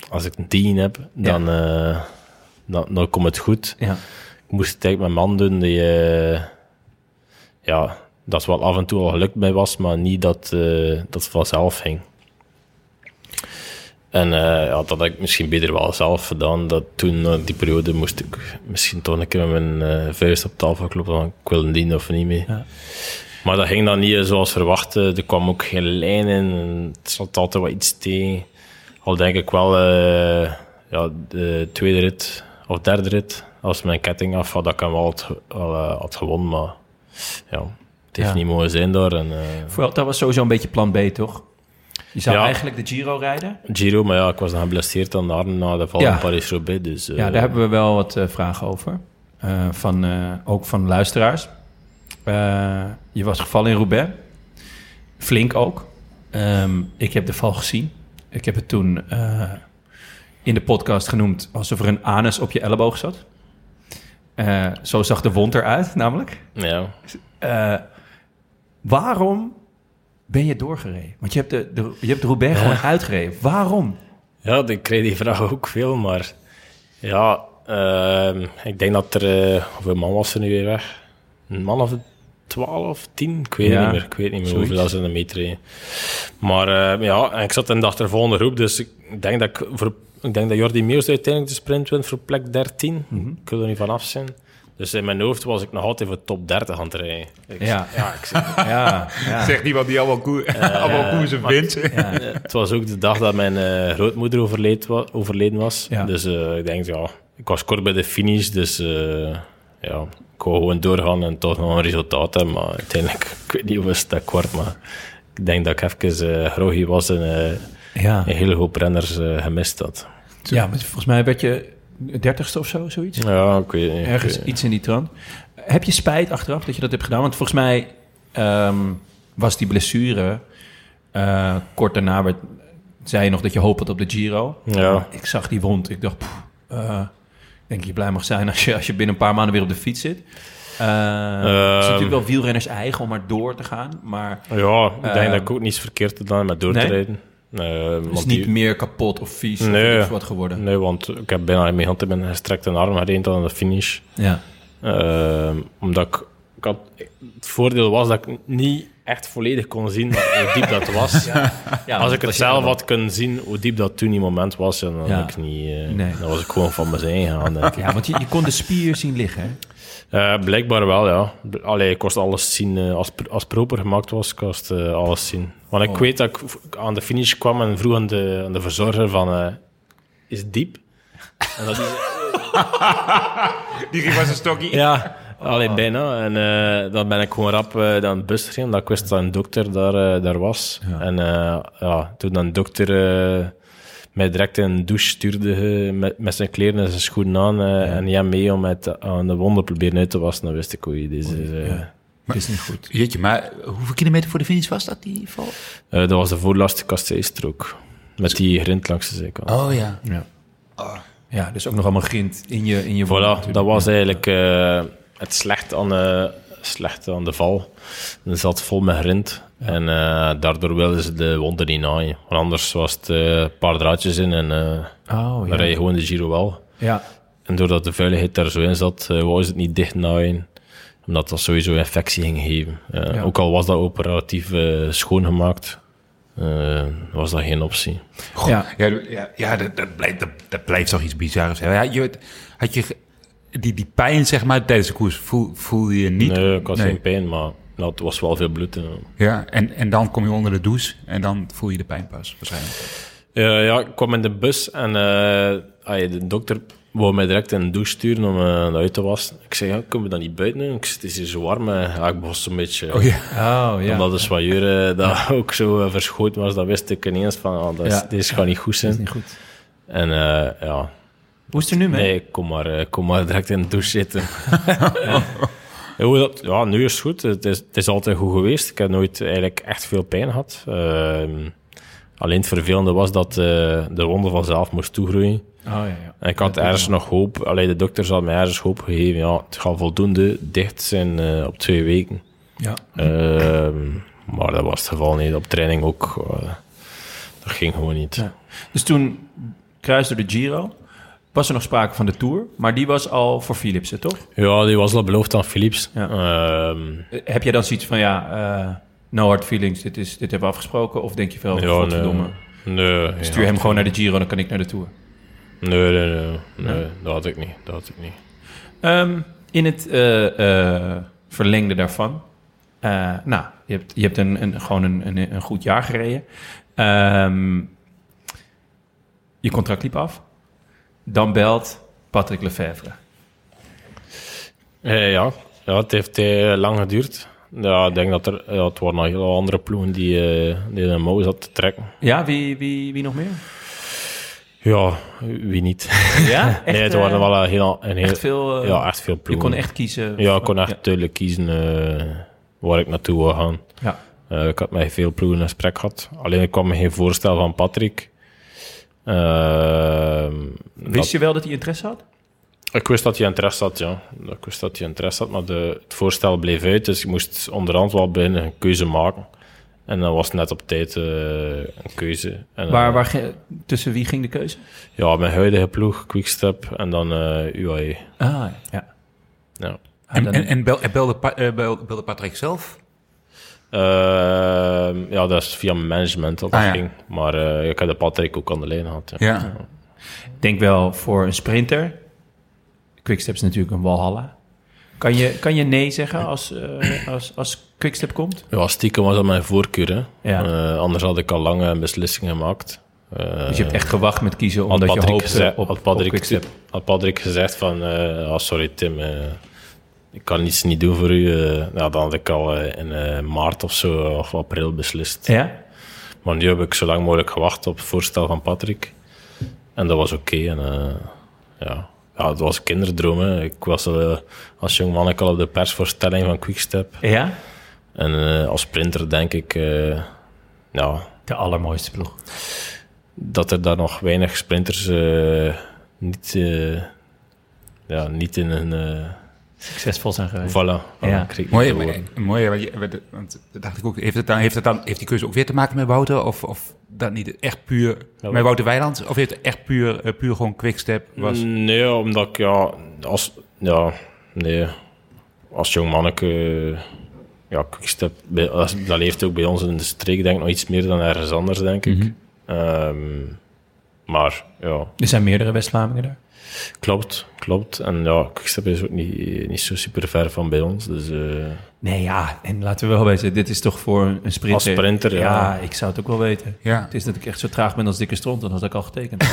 als ik een 10 heb, dan, eh, dan, dan komt het goed Ja. ik moest het eigenlijk met man doen die, eh, ja, dat wel af en toe al gelukt bij was, maar niet dat, eh, dat het vanzelf ging. En ja, dat had ik misschien beter wel zelf gedaan. Dat toen, die periode, moest ik misschien toch een keer met mijn vuist op tafel kloppen van ik wil die of niet mee. Ja. Maar dat ging dan niet eh, zoals verwacht. Eh, Er kwam ook geen lijn in. Het zat altijd wat iets tegen. Al denk ik wel, eh, ja, de tweede rit of derde rit, als mijn ketting af had, dat ik hem wel had, ge- al, had gewonnen. Maar ja, het heeft Ja. niet mogen zijn daar. En, eh, Vuelta was sowieso een beetje plan B, toch? Je zou Ja. eigenlijk de Giro rijden. Giro, maar ja, ik was dan geblesseerd aan de arm na de val Ja. van Paris-Roubaix. Dus, Ja, daar hebben we wel wat vragen over. Van, ook van luisteraars. Eh, je was gevallen in Roubaix. Flink ook. Ehm, ik heb de val gezien. Ik heb het toen eh, in de podcast genoemd alsof er een anus op je elleboog zat. Eh, zo zag de wond eruit, namelijk. ja. Waarom ben je doorgereden? Want je hebt de, de, je hebt de Roubaix gewoon uitgereden. Waarom? Ja, ik kreeg die vraag ook veel, maar ja, ehm, ik denk dat er, hoeveel man was er nu weer weg? Een man of 12, 10? Ik weet Ja, het niet meer. Ik weet niet meer zoiets. hoeveel dat ze in de meter reden. Maar eh, ja, en ik zat in de achtervolgende groep, dus ik denk dat, ik voor, ik denk dat Jordi Meus uiteindelijk de sprint wint voor plek 13. Mhm. Ik wil er niet van af zijn. Dus in mijn hoofd was ik nog altijd voor top 30 aan het rijden. Ik- Ja. ja ik zeg, Ja, ja. Zegt iemand die allemaal, koe allemaal koersen wint. ja. Eh, het was ook de dag dat mijn eh, grootmoeder overleed wa- overleden was. Ja. Dus eh, ik denk, ja, ik was kort bij de finish, dus eh, ja, wou gewoon doorgaan en toch nog een resultaat hebben. Maar uiteindelijk, ik weet niet hoe het dat kwart, maar ik denk dat ik even uh, was en eh, ja. een hele hoop renners eh, gemist had. Ja, maar volgens mij werd je dertigste of zo, zoiets. Ja, ik weet niet. Ergens iets in die trant. Heb je spijt achteraf dat je dat hebt gedaan? Want volgens mij ehm, was die blessure kort daarna, werd, zei je nog dat je hoopt had op de Giro. Ja. Ik zag die wond. Ik dacht, denk je blij mag zijn als je, als je binnen een paar maanden weer op de fiets zit. Eh, het is natuurlijk wel wielrenners eigen om maar door te gaan. Maar Ja, ik denk Eh, dat ik ook niets verkeerd gedaan met door nee? te rijden. Nee, het is niet die- meer kapot of vies of Nee. wat geworden. Nee, want ik heb bijna mijn hand in mijn gestrekte arm gereden aan de finish. Ja. Ehm, omdat ik, ik had, het voordeel was dat ik niet echt volledig kon zien hoe diep dat was. Ja, Als ik het zelf had kunnen zien hoe diep dat toen die moment was, dan, Ja. had ik niet, eh, Nee. dan was ik gewoon van mijn zijn gegaan. denk ik. Ja, want je, je kon de spier zien liggen, hè? Eh, blijkbaar wel, ja. Allee, ik kost alles zien. eh, als, als proper gemaakt was, kost alles zien. Want ik Oh. weet dat ik aan de finish kwam en vroeg aan de, aan de verzorger van... is het diep? En dat is, Die ging was een stokje. Ja, alleen bijna. En eh, dan ben ik gewoon rap uh, dan de bus gegaan, omdat ik wist dat een dokter daar, uh, daar was. Ja. En uh, ja, toen een dokter uh, mij direct in een douche stuurde eh, met, met zijn kleren en zijn schoenen aan eh, en ja mee om het aan de wonden proberen uit te wassen, dan wist ik oei, deze, is, eh, Het is niet goed. Jeetje, maar hoeveel kilometer voor de finish was dat, die val? eh, dat was de voorlaatste kasseistrook. Met die grind langs de zijkant. Oh ja. Ja. ja, dus ook nog allemaal grind in je, in je Voilà, dat was eigenlijk eh, het slecht aan, de, slecht aan de val. Het zat vol met grind. En eh, daardoor wilden ze de wonden niet naaien. Want anders was het eh, een paar draadjes in en eh, Oh, dan ja. rij je gewoon de Giro wel. Ja, En doordat de vuiligheid daar zo in zat, uh, wou ze het niet dicht naaien. Omdat dat sowieso infectie ging geven. Eh, Ja. Ook al was dat operatief eh, schoongemaakt, eh, was dat geen optie. ja. Ja, ja, ja dat, dat, blijft, dat, dat blijft toch iets? Ja, je, had je die, die pijn, zeg maar, tijdens de koers, voel, voelde je niet? Nee, ik had Nee. geen pijn, maar nou, het was wel veel bloed. eh. Ja, en, en dan kom je onder de douche en dan voel je de pijn pas, waarschijnlijk. Ja, ja, ik kwam in de bus en eh, ah, de dokter wou mij direct in de douche sturen om uh, uit te wassen. Ik zei, ja, kunnen we dan niet buiten doen? Ik zei, het is hier zo warm. eh. Ja, ik was zo'n beetje... Oh ja. Oh, ja. Omdat de soigneur eh, dat ook zo eh, verschoten was, dan wist ik ineens van, ah, dat is, Ja. deze gaat niet goed Dat is zijn. niet goed. En eh, ja, Hoe is het er nu mee? nee, kom maar, eh, kom maar direct in de douche zitten. ja. Hoe dat, ja, nu is het goed. Het is, het is altijd goed geweest. Ik heb nooit eigenlijk echt veel pijn gehad. Ehm, alleen het vervelende was dat eh, de wonde vanzelf moest toegroeien. Oh, ja, ja. En ik had ergens nog hoop. Alleen de dokter had mij ergens hoop gegeven. Ja, het gaat voldoende dicht zijn eh, op twee weken. Ja. Ehm, maar dat was het geval niet. Op training ook. dat ging gewoon niet. Ja. Dus toen kruiste de Giro. Was er nog sprake van de Tour, maar die was al voor Philipsen, toch? Ja, die was al beloofd aan Philips. Ja. Ehm, Eh, Heb jij dan zoiets van, ja, eh, no hard feelings, dit, is, dit hebben we afgesproken? Of denk je veel, ja, godverdomme, nee. Nee, stuur hem gewoon naar de Giro, dan kan ik naar de Tour. Nee, nee, nee. nee, dat had ik niet. Dat had ik niet. Ehm, in het eh, eh, verlengde daarvan. nou, je hebt, je hebt een, een, gewoon een, een, een goed jaar gereden. Ehm, je contract liep af. Dan belt Patrick Lefevre. Eh, ja. ja, het heeft eh, lang geduurd. Ja, ik denk dat er... Ja, het waren nog heel andere ploegen die, eh die de mouw zat te trekken. Ja, wie, wie, wie nog meer? Ja, wie niet? Ja, echt, nee, het waren eh, wel een heel... Een heel Echt veel... ja, echt veel je ploegen. kon echt kiezen. Ja, ik kon echt duidelijk kiezen waar ik naartoe wil gaan. Ja. Ik had met veel ploegen in gesprek gehad. Alleen ik kwam met geen voorstel van Patrick. Ehm, Wist dat- je wel dat hij interesse had? Ik wist dat hij interesse had, ja. Ik wist dat hij interesse had, maar de, het voorstel bleef uit. Dus ik moest onderhand wel binnen een keuze maken. En dan was het net op tijd eh, een keuze. En, Waar, eh, waar, ge- tussen wie ging de keuze? Ja, mijn huidige ploeg, Quickstep en dan eh UAE. Ah, ja. Ja. Ah, En, en, en bel, en belde, eh, belde Patrick zelf? Ehm, ja, dat is via mijn management dat dat Ah, ja. ging. Maar eh, ik heb de Patrick ook aan de lijn gehad. Ja. Ja. Ik denk wel voor een sprinter. Quickstep is natuurlijk een walhalla. Kan je, kan je nee zeggen als, eh, als, als Quickstep komt? Ja, stiekem was dat mijn voorkeur. Hè. Ja. Eh, anders had ik al lang een beslissing gemaakt. Eh, Dus je hebt echt gewacht met kiezen omdat je hoopte gezegd, op, had, op Patrick, Quickstep. had Patrick gezegd van... eh ah, sorry Tim, eh, ik kan iets niet doen voor u. eh nou, dan had ik al eh, in eh, maart of zo, of april beslist. Ja? Maar nu heb ik zo lang mogelijk gewacht op het voorstel van Patrick. En dat was oké. en ja. ja, het was een kinderdroom. Hè. Ik was als jong man al op de persvoorstelling van Quickstep. Ja? En als sprinter denk ik... ja, De allermooiste ploeg. dat er daar nog weinig sprinters niet, ja, niet in een... Succesvol zijn geweest. voilà. Ja. Mooi, mooi want, je- dacht ik ook. Heeft, het dan, heeft, het dan, heeft die keuze ook weer te maken met Wouter? Of, of dat niet echt puur met Wouter Weiland? Of heeft het echt puur, eh, puur gewoon quickstep was? Nee, omdat ik, ja, als, ja, nee, als jong manneke, eh, ja, quickstep, dat leeft ook bij ons in de streek, denk ik, nog iets meer dan ergens anders, denk ik. Ehm, maar, ja, Er zijn meerdere West-Vlamingen daar. Klopt, klopt. En ja, quickstep is ook niet, niet zo super ver van bij ons, dus... eh, Nee, ja. En laten we wel weten, dit is toch voor een sprinter... Als sprinter, ja. ik zou het ook wel weten. Ja. Het is dat ik echt zo traag ben als dikke stront, dan had ik al getekend.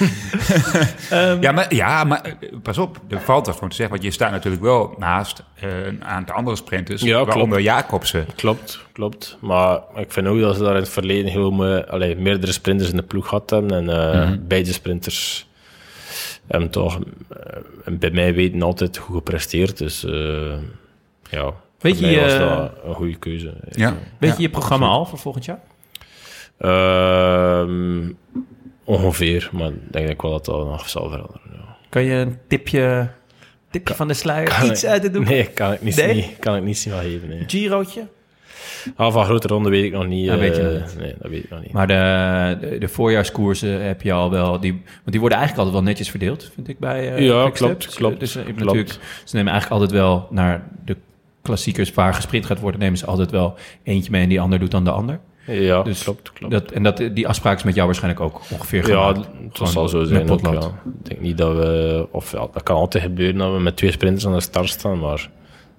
ja, maar, ja, maar eh, pas op, er valt wat van te zeggen. Want je staat natuurlijk wel naast eh, een aantal andere sprinters. Ja, klopt. waaronder Jacobsen. Klopt, klopt. Maar ik vind ook dat ze daar in het verleden heel allee, meerdere sprinters in de ploeg gehad hebben. En eh, Mhm. beide sprinters hebben toch, eh, bij mij weten, altijd goed gepresteerd. Dus eh, ja, Weet voor je, mij was eh, dat een goede keuze. Ja. Weet Ja. je je programma al voor volgend jaar? Ehm, ongeveer, maar ik denk ik wel dat dat nog zal veranderen. Ja. Kan je een tipje, tipje van de sluier, iets ik- uit de doek? Nee, kan ik niet, Nee? niet, kan ik niet zien wat geven. Nee. Girootje? Ah, van grote ronde weet ik nog niet. Dat weet je eh, niet. Nee, dat weet ik nog niet. Maar de, de, de voorjaarskoersen heb je al wel... Die, want die worden eigenlijk altijd wel netjes verdeeld, vind ik, bij eh, Ja, klopt, klopt, Dus, eh, klopt. natuurlijk, ze nemen eigenlijk altijd wel naar de klassiekers waar gesprint gaat worden... nemen ze altijd wel eentje mee en die ander doet dan de ander. ja, dus klopt, klopt. Dat, en dat, die afspraak is met jou waarschijnlijk ook ongeveer ja, gemaakt. dat Gewoon zal zo zijn. Ook, ja. Ik denk niet dat we... Of ja, dat kan altijd gebeuren dat we met twee sprinters aan de start staan, maar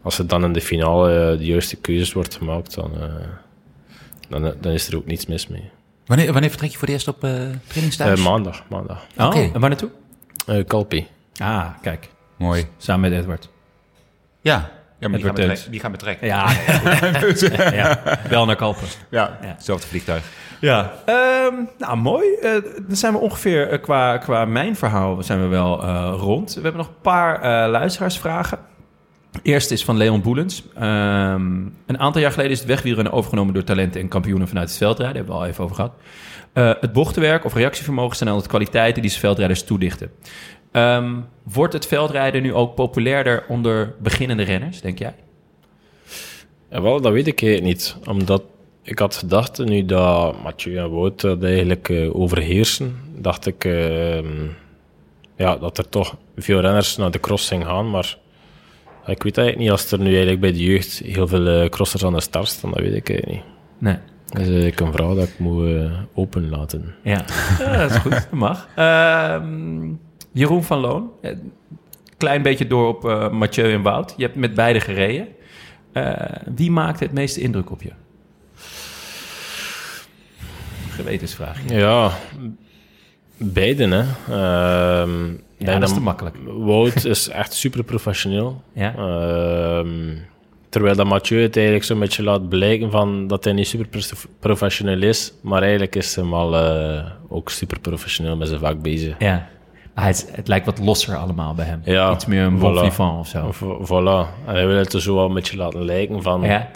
als het dan in de finale eh, de juiste keuzes wordt gemaakt, dan, eh, dan, dan is er ook niets mis mee. Wanneer, wanneer vertrek je voor het eerst op eh? Eh, maandag, maandag. Oh, Oké. en waar naartoe? Eh Calpi. Ah, kijk. Mooi. Samen met Edward. Ja, ja maar die, gaan betrek- Teuns. die gaan betrekken. Ja, ja, wel naar Kalpen. Ja, Ja. hetzelfde vliegtuig. Ja, ehm, nou mooi. Eh, dan zijn we ongeveer eh, qua, qua mijn verhaal zijn we wel eh, rond. We hebben nog een paar eh, luisteraarsvragen. Eerst is van Leon Boelens. Ehm, een aantal jaar geleden is het wegwielrennen overgenomen door talenten en kampioenen vanuit het veldrijden. Daar hebben we al even over gehad. Eh, het bochtenwerk of reactievermogen zijn altijd kwaliteiten die ze veldrijders toedichten. Ehm, wordt het veldrijden nu ook populairder onder beginnende renners, denk jij? Ja, wel, dat weet ik niet. Omdat ik had gedacht, nu dat Mathieu en Wout eigenlijk eh, overheersen, dacht ik ehm, ja, dat er toch veel renners naar de cross zijn gaan. Maar ik weet eigenlijk niet als er nu eigenlijk bij de jeugd heel veel eh, crossers aan de start staan. Dat weet ik eigenlijk niet. Nee. Dat is eigenlijk een vraag dat ik moet eh, open laten. Ja, ja dat is goed. Dat mag. Ehm, Jeroen van Loon. eh, Klein beetje door op eh, Mathieu en Wout. Je hebt met beide gereden. Eh, wie maakte het meeste indruk op je? Gewetensvraag. Ja, beiden hè. Ja, dat is te makkelijk. Wout is echt super professioneel. Ja. Ehm, terwijl dat Mathieu het eigenlijk zo'n beetje laat blijken van dat hij niet super prof- professioneel is, maar eigenlijk is hij al eh, ook super professioneel met zijn vak bezig. Ja. Ah, het, het lijkt wat losser allemaal bij hem. Ja, Iets meer een bon voilà. vivant of zo. Vo- Voilà. En hij wil het er zo wel een beetje laten lijken van Ja,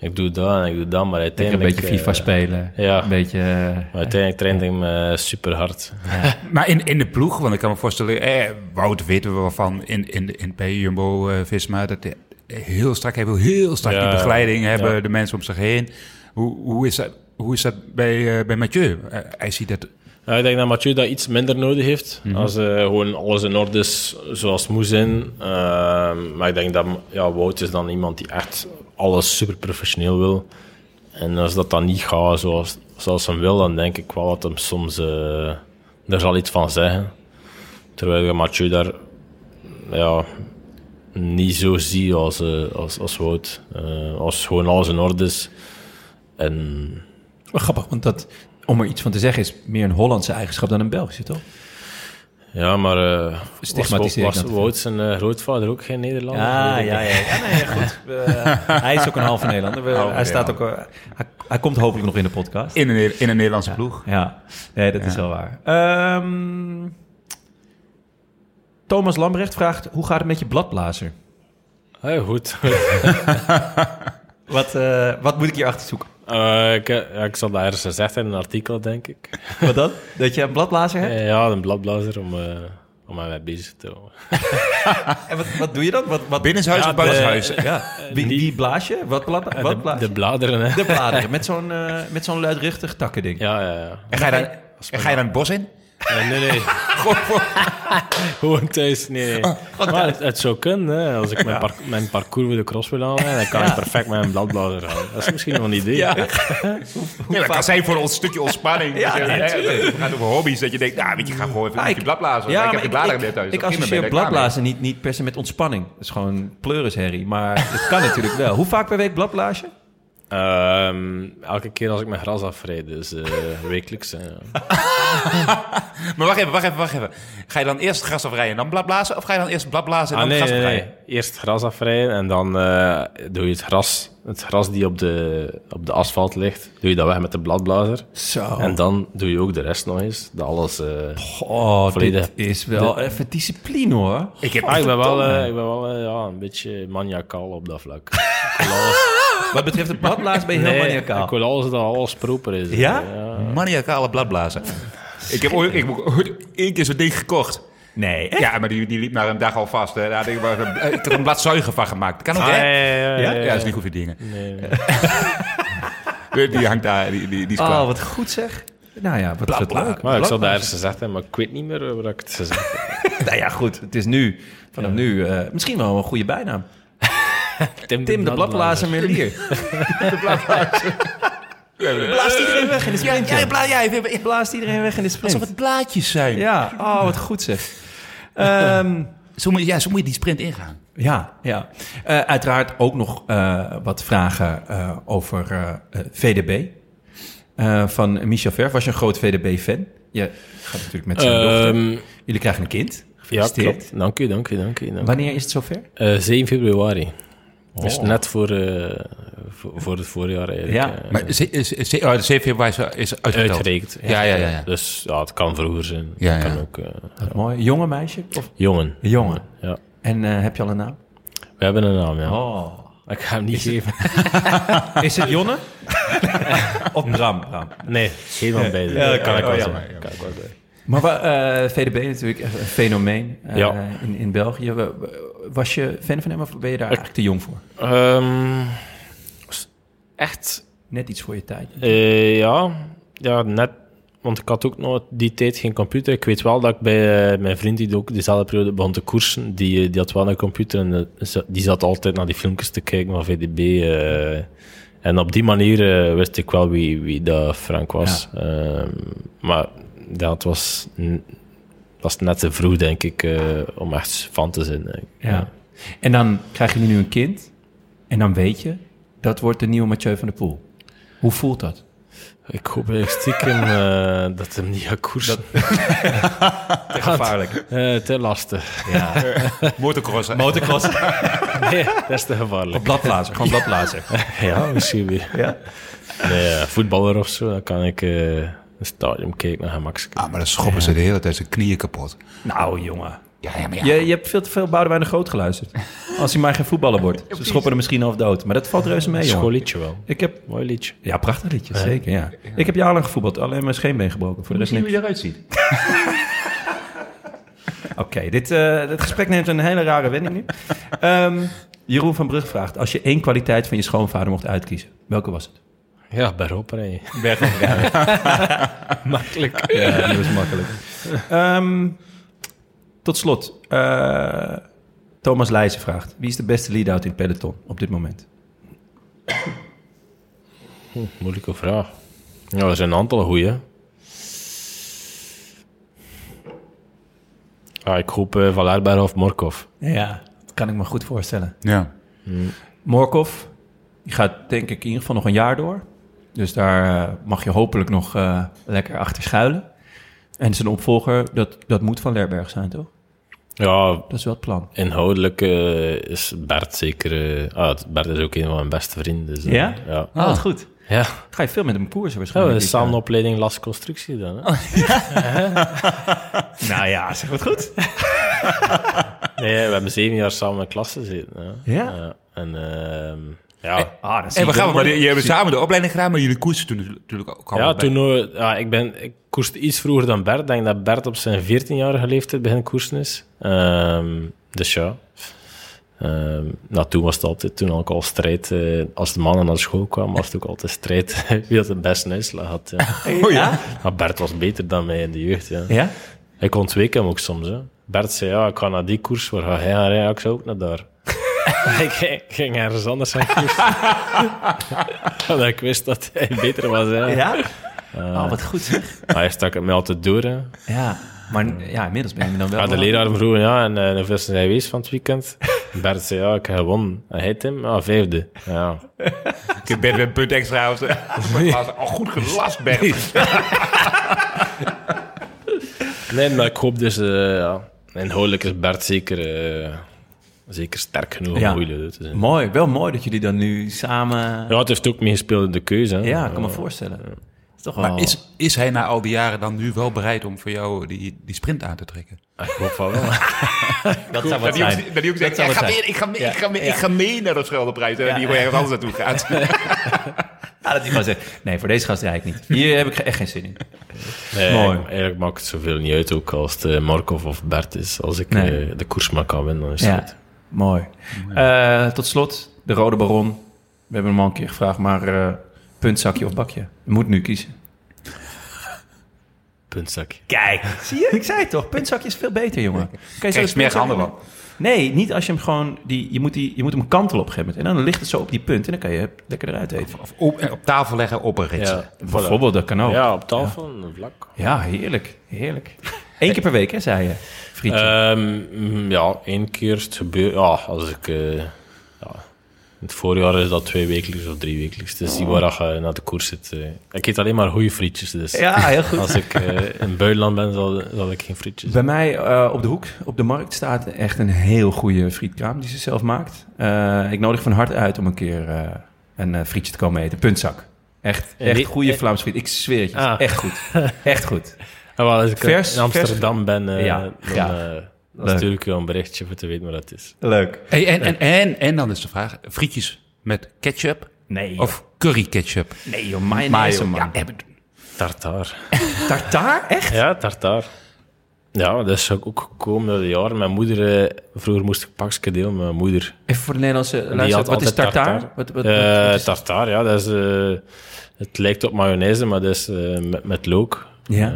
ik doe dat en ik doe dat, maar lekker een uiteindelijk... beetje FIFA eh, spelen. ja. Een beetje... eh, maar uiteindelijk traint hij me super hard. Maar in, in de ploeg, want ik kan me voorstellen, eh, Wout weten we wel van in, in, in, bij Jumbo-Visma, dat hij heel strak, hij wil heel strak Ja, die begeleiding hebben, ja. de mensen om zich heen. Hoe, hoe, is, dat, hoe is dat bij, eh, bij Mathieu? Eh, hij ziet dat... Ja, ik denk dat Mathieu dat iets minder nodig heeft. Mhm. Als eh, gewoon alles in orde is zoals het moet zijn. Ehm, maar ik denk dat ja, Wout is dan iemand die echt alles super professioneel wil. En als dat dan niet gaat zoals, zoals hij wil, dan denk ik wel dat hem soms eh er zal iets van zeggen. Terwijl je Mathieu daar ja, niet zo zie als, eh, als, als Wout. Eh, als gewoon alles in orde is. En grappig, want dat, om er iets van te zeggen, is meer een Hollandse eigenschap dan een Belgische, toch? Ja, maar uh, was, was Wout zijn eh, grootvader ook geen Nederlander? Ik ja, ja. ja nee, goed. We- hij is ook een halve Nederlander. We- hij, staat ook, eh, hij, hij komt hopelijk nog in de podcast. In een, in een Nederlandse ploeg. Ja, nee, dat is wel waar. Ehm, Thomas Lambrecht vraagt, hoe gaat het met je bladblazer? Heel goed. Wat, eh, wat moet ik hier achter zoeken? Eh, ik, ja, ik zal dat ergens gezegd in een artikel, denk ik. Wat dan? Dat je een bladblazer hebt? Eh, ja, een bladblazer om, eh om mij mee bezig te houden. En wat, wat doe je dan? Wat, wat, Binnenshuis Ja, of buitenshuis? Eh, ja. Wie, wie blaas je? Wat, blad, Eh, wat de, blaas de je? bladeren, hè. De bladeren, met zo'n eh, met zo'n luidruchtig takkending. Ja, ja, ja. En ga je dan, en ga je dan het bos in? Eh, nee, nee. Gewoon thuis, nee. nee. maar het, het zou kunnen, hè. Als ik mijn, par- mijn parcours voor de cross wil halen, dan kan ik perfect met een bladblazer gaan. Dat is misschien wel een idee. Ja. Ja, dat kan zijn voor ons stukje ontspanning. Ja, hè. Het gaat over hobby's. Dat je denkt, nou weet je, ga gewoon even Ah, een ik- beetje bladblazen. Ja, ik heb de bladeren net thuis. ik associeer bladblazen niet, niet per se met ontspanning. Dat is gewoon pleurisherrie. Maar het kan natuurlijk wel. Hoe vaak per week bladblaas je? Ehm, elke keer als ik mijn gras afrijd, dus eh, wekelijks. Maar wacht even, wacht even, wacht even. Ga je dan eerst gras afrijden en dan bladblazen? Of ga je dan eerst bladblazen en Ah, dan nee, gras nee, afrijden? nee. Eerst gras afrijden en dan eh, doe je het gras, het gras die op de, op de asfalt ligt, doe je dat weg met de bladblazer. Zo. En dan doe je ook de rest nog eens. Dat alles... eh, oh, Volledig- dit is wel even discipline, hoor. Ik heb ah, ik ben wel, eh, ik ben wel ja, een beetje maniacaal op dat vlak. Wat betreft het bladblaas ben je heel maniacaal. ik wil alles dat alles proper is. Ja? maniacale bladblazen. Ik heb ooit, ik heb ooit één keer zo'n ding gekocht. Nee, echt? Ja, maar die, die liep na een dag al vast. Hè. Daar had ik, maar, ik had er een bladzuiger van gemaakt. Dat kan ook, Ah, hè? ja, ja, ja, Ja, ja, dat is niet goed voor dingen. Nee, nee. Die, hangt daar, die, die, die is klaar. Oh, wat goed zeg. Nou ja, wat, wat Bla, bla. leuk. Maar ik Bladblaas. daar eens gezegd hebben, maar ik weet niet meer waar ik het gezegd heb. Nou ja, goed. Het is nu, vanaf nu, eh, misschien wel een goede bijnaam. Tim de bladblazer Merlier. Blaast iedereen weg in de sprint, Ja, bla, ja, Blaast iedereen weg in de sprint. alsof het blaadjes zijn. Ja, oh, wat goed zeg. Ehm, Zo, moet, ja, zo moet je die sprint ingaan. ja, ja. Eh, uiteraard ook nog eh, wat vragen eh, over VDB. Eh, van Michel Ver. Was je een groot VDB-fan? Je gaat natuurlijk met zijn dochter. Ehm, Jullie krijgen een kind. ja, klopt. Dank u, dank u, dank u. dank u. Wanneer is het zover? Eh, 7 februari. Dus Oh. net voor, eh, voor, voor het voorjaar eigenlijk. Ja. eh, Maar ze, ze, ze, oh, de 7 februari is, is uitgeteld. uitgerekend. Ja, ja, ja. ja. Dus ja, het kan vroeger zijn. Ja, Het ja. kan ook eh, Wat mooi. Jonge meisje? Of jongen. jongen? Ja. En eh, heb je al een naam? We hebben een naam, ja. Oh. Ik ga hem niet geven. Is het Jonne? of Bram? Bram. Nee, geen van beide. Ja, kan ik oh, wel ja, zeggen. maar- Kan ik wel zeggen. Maar wa- eh, VDB natuurlijk een fenomeen eh, Ja. in, in België. Wa- wa- Was je fan van hem of ben je daar eigenlijk te jong voor? Ehm, echt, Net iets voor je tijd. eh, ja. Ja, net. Want ik had ook nog die tijd geen computer. Ik weet wel dat ik bij mijn vriend, die ook dezelfde periode begon te koersen, die, die had wel een computer en die zat altijd naar die filmpjes te kijken van VDB. en op die manier wist ik wel wie, wie dat Frank was. Ehm, maar ja, het was, was net te vroeg, denk ik, eh, om echt fan te zijn. denk ik. Ja. En dan krijgen jullie nu een kind. En dan weet je, dat wordt de nieuwe Mathieu van der Poel. Hoe voelt dat? Ik hoop eigenlijk stiekem eh, dat hem niet gaat koersen. Gevaarlijk. Eh, te lastig. Ja. Motocross. Nee, dat is te gevaarlijk. Bladblazer. Gewoon bladblazer. Ja, misschien weer. Ja? Nee, voetballer of zo, dan kan ik eh, een stadium kijken naar gemak. Ah, maar dan schoppen ze de hele tijd zijn knieën kapot. Nou, jongen. Ja, ja, maar ja. Je, je hebt veel te veel Boudewijn de Groot geluisterd. Als hij maar geen voetballer wordt. Ze schoppen er misschien half dood. Maar dat valt reuze mee, jongen. Schoolliedje wel. Ik heb... Mooi liedje. Ja, prachtig liedje. Zeker, ja. Ik heb jarenlang gevoetbald. Alleen mijn scheenbeen gebroken. Voor de rest niks. hoe je eruit ziet? Oké, dit, eh, dit gesprek neemt een hele rare wending nu. Ehm, Jeroen van Brug vraagt... Als je één kwaliteit van je schoonvader mocht uitkiezen, welke was het? Ja, bergop rijden. Makkelijk. Ja, die was makkelijk. Ehm, tot slot. eh, Thomas Leijzen vraagt... Wie is de beste lead-out in het peloton op dit moment? Hm, moeilijke vraag. Ja, er zijn een aantal goeie. Ah, ik hoop uh, Valerberg of Morkov. Ja, dat kan ik me goed voorstellen. Ja. Morkov, die gaat denk ik in ieder geval nog een jaar door. Dus daar eh, mag je hopelijk nog eh, lekker achter schuilen. En zijn opvolger, dat, dat moet Van Lerberg zijn, toch? Ja, Dat is wel het plan. inhoudelijk eh, is Bert zeker... eh, ah, Bert is ook een van mijn beste vrienden. Dus, Ja? Ja. Oh, wat goed. Ja. Ga je veel met hem koersen Ja, waarschijnlijk. we dit samen opleiding Las Constructie dan. Hè? Nou ja, zeg wat goed. Nee, we hebben zeven jaar samen in klas gezeten. Ja. Ja? En ja, Ah, dat En we gaan, maar je hebt samen de opleiding gedaan, maar jullie koersen toen natuurlijk ook allemaal ja, toen, eh, ja, ik, ben, ik koerste iets vroeger dan Bert. Ik denk dat Bert op zijn 14-jarige leeftijd begin koersen is. Ehm, dus ja. Ehm, nou, toen was het altijd, toen ook al strijd. eh, als de mannen naar school kwamen, was het ook altijd strijd wie dat de beste uitslag had. Ja. Oh ja? Maar Bert was beter dan mij in de jeugd. Ja. Ja? Ik ontweek hem ook soms. Hè. Bert zei, ja, ik ga naar die koers, waar ga hij gaan rijden? Ik zou ook naar daar. ik ging- ergens anders aan koersen. Omdat ik wist dat hij beter was. Hè. Ja? Oh, wat goed zeg. Maar hij stak het mij altijd door. Hè. Ja, maar ja, inmiddels ben je dan wel... Ja, de leraar vroeg, ja, en uh, hoeveel zijn hij geweest van het weekend? Bert zei, ja, ik heb gewonnen. En hij, Tim? Ja, vijfde. Ja. Ik ben een punt extra. Of, oh, goed gelast, Bert. Nee, maar ik hoop dus... eh ja, inhoudelijk is Bert zeker, eh, zeker sterk genoeg Ja. om goede te zijn. Mooi, wel mooi dat jullie dan nu samen... Ja, het heeft ook meegespeeld in de keuze. Hè. Ja, ik kan me voorstellen. is toch wel... Maar is, is hij na al die jaren dan nu wel bereid om voor jou die, die sprint aan te trekken? Ik hoop van wel. dat zou wat zijn. dat hij ook zegt, zou ik wat ga, zijn. mee, ik, ga mee, ik, ga mee, ik ga mee naar de Scheldeprijs. En die gewoon ergens anders naartoe gaat. Ja, dat hij gewoon zegt, nee, voor deze gast rijd ik niet. Hier heb ik echt geen zin in. Nee, Mooi. Eigenlijk maakt het zoveel niet uit, ook als het eh, Markov of Bert is. Als ik Nee. eh, de koers maar kan winnen, dan is het Ja, goed. Mooi. Eh, tot slot, de Rode Baron. We hebben hem al een keer gevraagd, maar eh, puntzakje of bakje? Je moet nu kiezen. Puntzakje. Kijk, zie je? Ik zei het toch, puntzakje is veel beter, jongen. Kan je Krijg meer handen van. Nee, niet als je hem gewoon... Die, je, moet die, je moet hem kantelen op een gegeven moment. En dan ligt het zo op die punt en dan kan je het lekker eruit eten. Of op, op tafel leggen, op een ritsen. Ja, Bijvoorbeeld, dat kan ook. Ja, ja, op tafel, een vlak. heerlijk, heerlijk. Eén keer per week, hè, zei je, vriendje. Ehm, mm, ja, één keer het gebeurd. Ja, als ik... eh, ja, in het voorjaar is dat twee wekelijks of drie wekelijks. Dus die waar je naar de koers zit. eh. ik eet alleen maar goede frietjes. Dus ja, heel goed. als ik eh, in het buitenland ben, zal, zal ik geen frietjes Bij mij op de hoek, op de markt, staat echt een heel goede frietkraam die ze zelf maakt. Ik nodig van harte uit om een keer een frietje te komen eten. Puntzak. Echt, echt goede Vlaamse friet. Ik zweer het je. Ah. Echt goed. Echt goed. Ja, wel, als ik Vers- in Amsterdam ben, eh, Ja, dan, eh, dan Leuk. stuur ik je een berichtje voor te weten wat dat is. Leuk. Hey, en, en, en, en dan is de vraag, frietjes met ketchup Nee, joh. of curry ketchup? nee joh, mayonaise, man. Ja, hebben- Tartaar. Tartaar? Echt? Ja, tartaar. Ja, dat is ook- gekomen door de jaren. Mijn moeder, eh, vroeger moest ik pakje delen met mijn moeder. Even voor de Nederlandse luisteraar. Wat is altijd tartaar? Wat, wat, wat, Eh, wat is- tartaar, ja, dat is... eh, het lijkt op mayonaise, maar dat is eh, met, met look. Ja.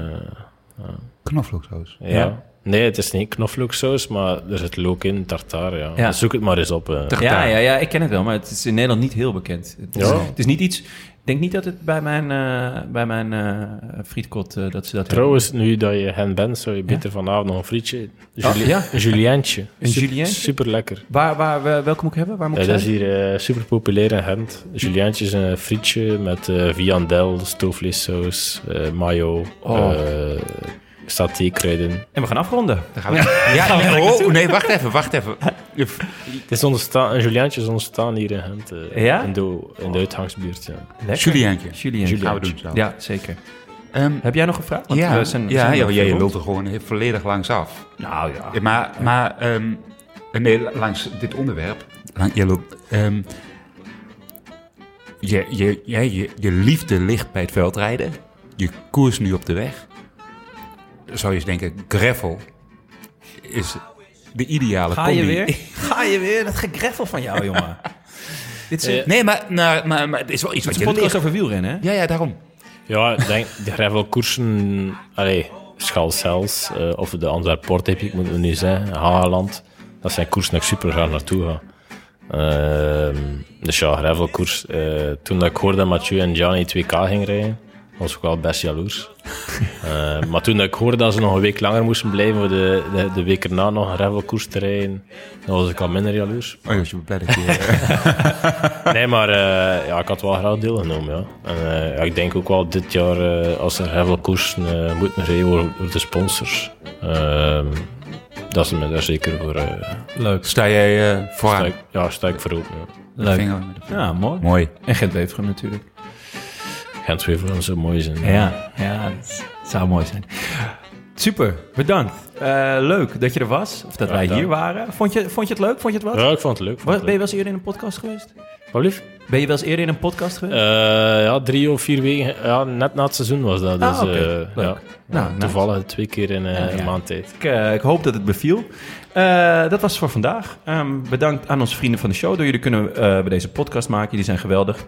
Knoflooksaus. Ja. Ja. Nee, het is niet knoflooksaus, maar er zit look in, tartaar, ja. Ja. Zoek het maar eens op. eh. Ja, ja, ja, ik ken het wel, maar het is in Nederland niet heel bekend. Het is, Ja. het is niet iets... Ik denk niet dat het bij mijn, eh bij mijn eh frietkot, eh, dat ze dat Trouwens, nu dat je hen bent, zou je beter vanavond nog een frietje... Juli Oh, ja? Een julientje. Een julientje? Super lekker. Waar, waar, welke moet ik hebben? Waar moet ik dat is hier super populair in Gent. Julientje is een frietje met viandel, stoofvleessaus, mayo, Oh. Eh satékruiden. En we gaan afronden. Ja, nee, oh, nee, wacht even, wacht even. Het is ontstaan, een julientje is ontstaan hier in Gent, eh, Ja? in, de, in de uitgangsbuurt. Ja. Lekker. Julientje. Julientje. Gaan we doen zo. Ja, zeker. Ehm, Heb jij nog een vraag? Want ja, we zijn- we ja, zijn ja, nog jij veel lult rond. er gewoon heel volledig langs af. Nou ja. Ja, maar, maar ehm, nee, langs dit onderwerp. Lang, je, lult, ehm, je, je, ja, je, je liefde ligt bij het veldrijden. Je koers nu op de weg. Zou je eens denken, gravel is de ideale Ga je combi. weer? Ga je weer? Dat gegreffel van jou, jongen. Dit is Eh, Nee, maar, maar, maar, maar het is wel iets wat je podcast ligt. over wielrennen, hè? Ja, ja, daarom. Ja, denk de gravelkoersen, allee, Schalzels uh, of de Antwerp Port heb ik moet het nu zeggen, Haaland. Dat zijn koersen dat ik super graag naartoe ga. Uh, dus ja, gravelkoers. Uh, toen dat ik hoorde dat Mathieu en Gianni 2K ging rijden, was ik wel best jaloers. uh, maar toen ik hoorde dat ze nog een week langer moesten blijven voor de, de, de week erna nog een gravelkoers te rijden, dan was ik al minder jaloers. Oh, je bent je... nee, maar uh, ja, ik had wel graag deelgenomen. Ja. En uh, ja, ik denk ook wel dit jaar, uh, als er uh, moeten rijden door, door de sponsors, ehm, dat ze me daar zeker voor... eh, Leuk. Sta jij uh? Sta ik, ja, sta ik voor open. Ja. Leuk. Ja, mooi. Mooi. En Gent-Wevergem natuurlijk. Gent-Wevergem zou mooi zijn. Ja, ja, dat zou mooi zijn. Super, bedankt. Uh, leuk dat je er was, of dat ja, wij hier waren. Vond je, vond je het leuk? Vond je het wat? Ja, ik vond het leuk. Ben je wel eens eerder in een podcast geweest? Wat lief? Ben je wel eens eerder in een podcast geweest? Uh, ja, drie of vier weken. Ja, net na het seizoen was dat. Dus, ah, okay. uh, leuk. ja, nou, toevallig nice. twee keer in een maand tijd. Ik, ik, hoop dat het beviel. Dat was het voor vandaag. Um, bedankt aan onze vrienden van de show. Door jullie kunnen bij deze podcast maken. Jullie zijn geweldig.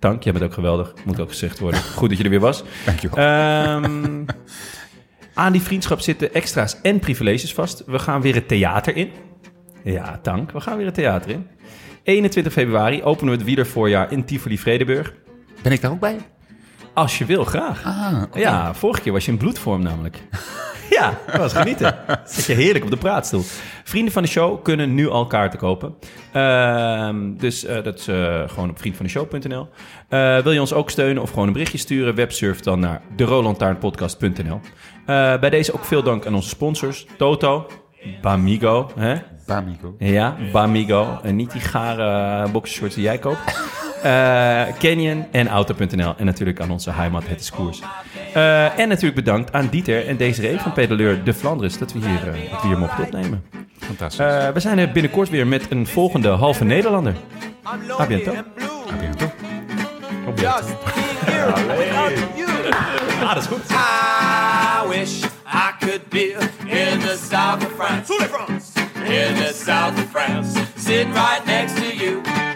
Dank, jij bent ook geweldig. Moet ook gezegd worden. Goed dat je er weer was. Dankjewel. Um, aan die vriendschap zitten extra's en privileges vast. We gaan weer het theater in. Ja, dank. We gaan weer het theater in. 21 februari openen we het wielervoorjaar in Tivoli Vredenburg. Ben ik daar ook bij? Als je wil, graag. Ah, okay. Ja, vorige keer was je in bloedvorm namelijk. ja, dat was genieten. Zit je heerlijk op de praatstoel. Vrienden van de show kunnen nu al kaarten kopen. Ehm, dus eh, dat is eh, gewoon op vriendvandeshow.nl. Eh wil je ons ook steunen of gewoon een berichtje sturen? Websurf dan naar derolantaarnpodcast.nl. Bij deze ook veel dank aan onze sponsors. Toto, Bamigo, hè? Bamigo. Ja, Bamigo. En niet die gare boxershorts die jij koopt. Eh, Canyon en Auto.nl. En natuurlijk aan onze heimat, het is koers. Eh, en natuurlijk bedankt aan Dieter en Desiree van Pedaleur de Flandres... dat we hier, eh, dat we hier mochten opnemen. Fantastisch. Eh, we zijn er binnenkort weer met een volgende halve Nederlander. A biento. A biento. Just you. Ah, dat is goed. I wish I could be in the south of France. In the south of France. Sitting right next to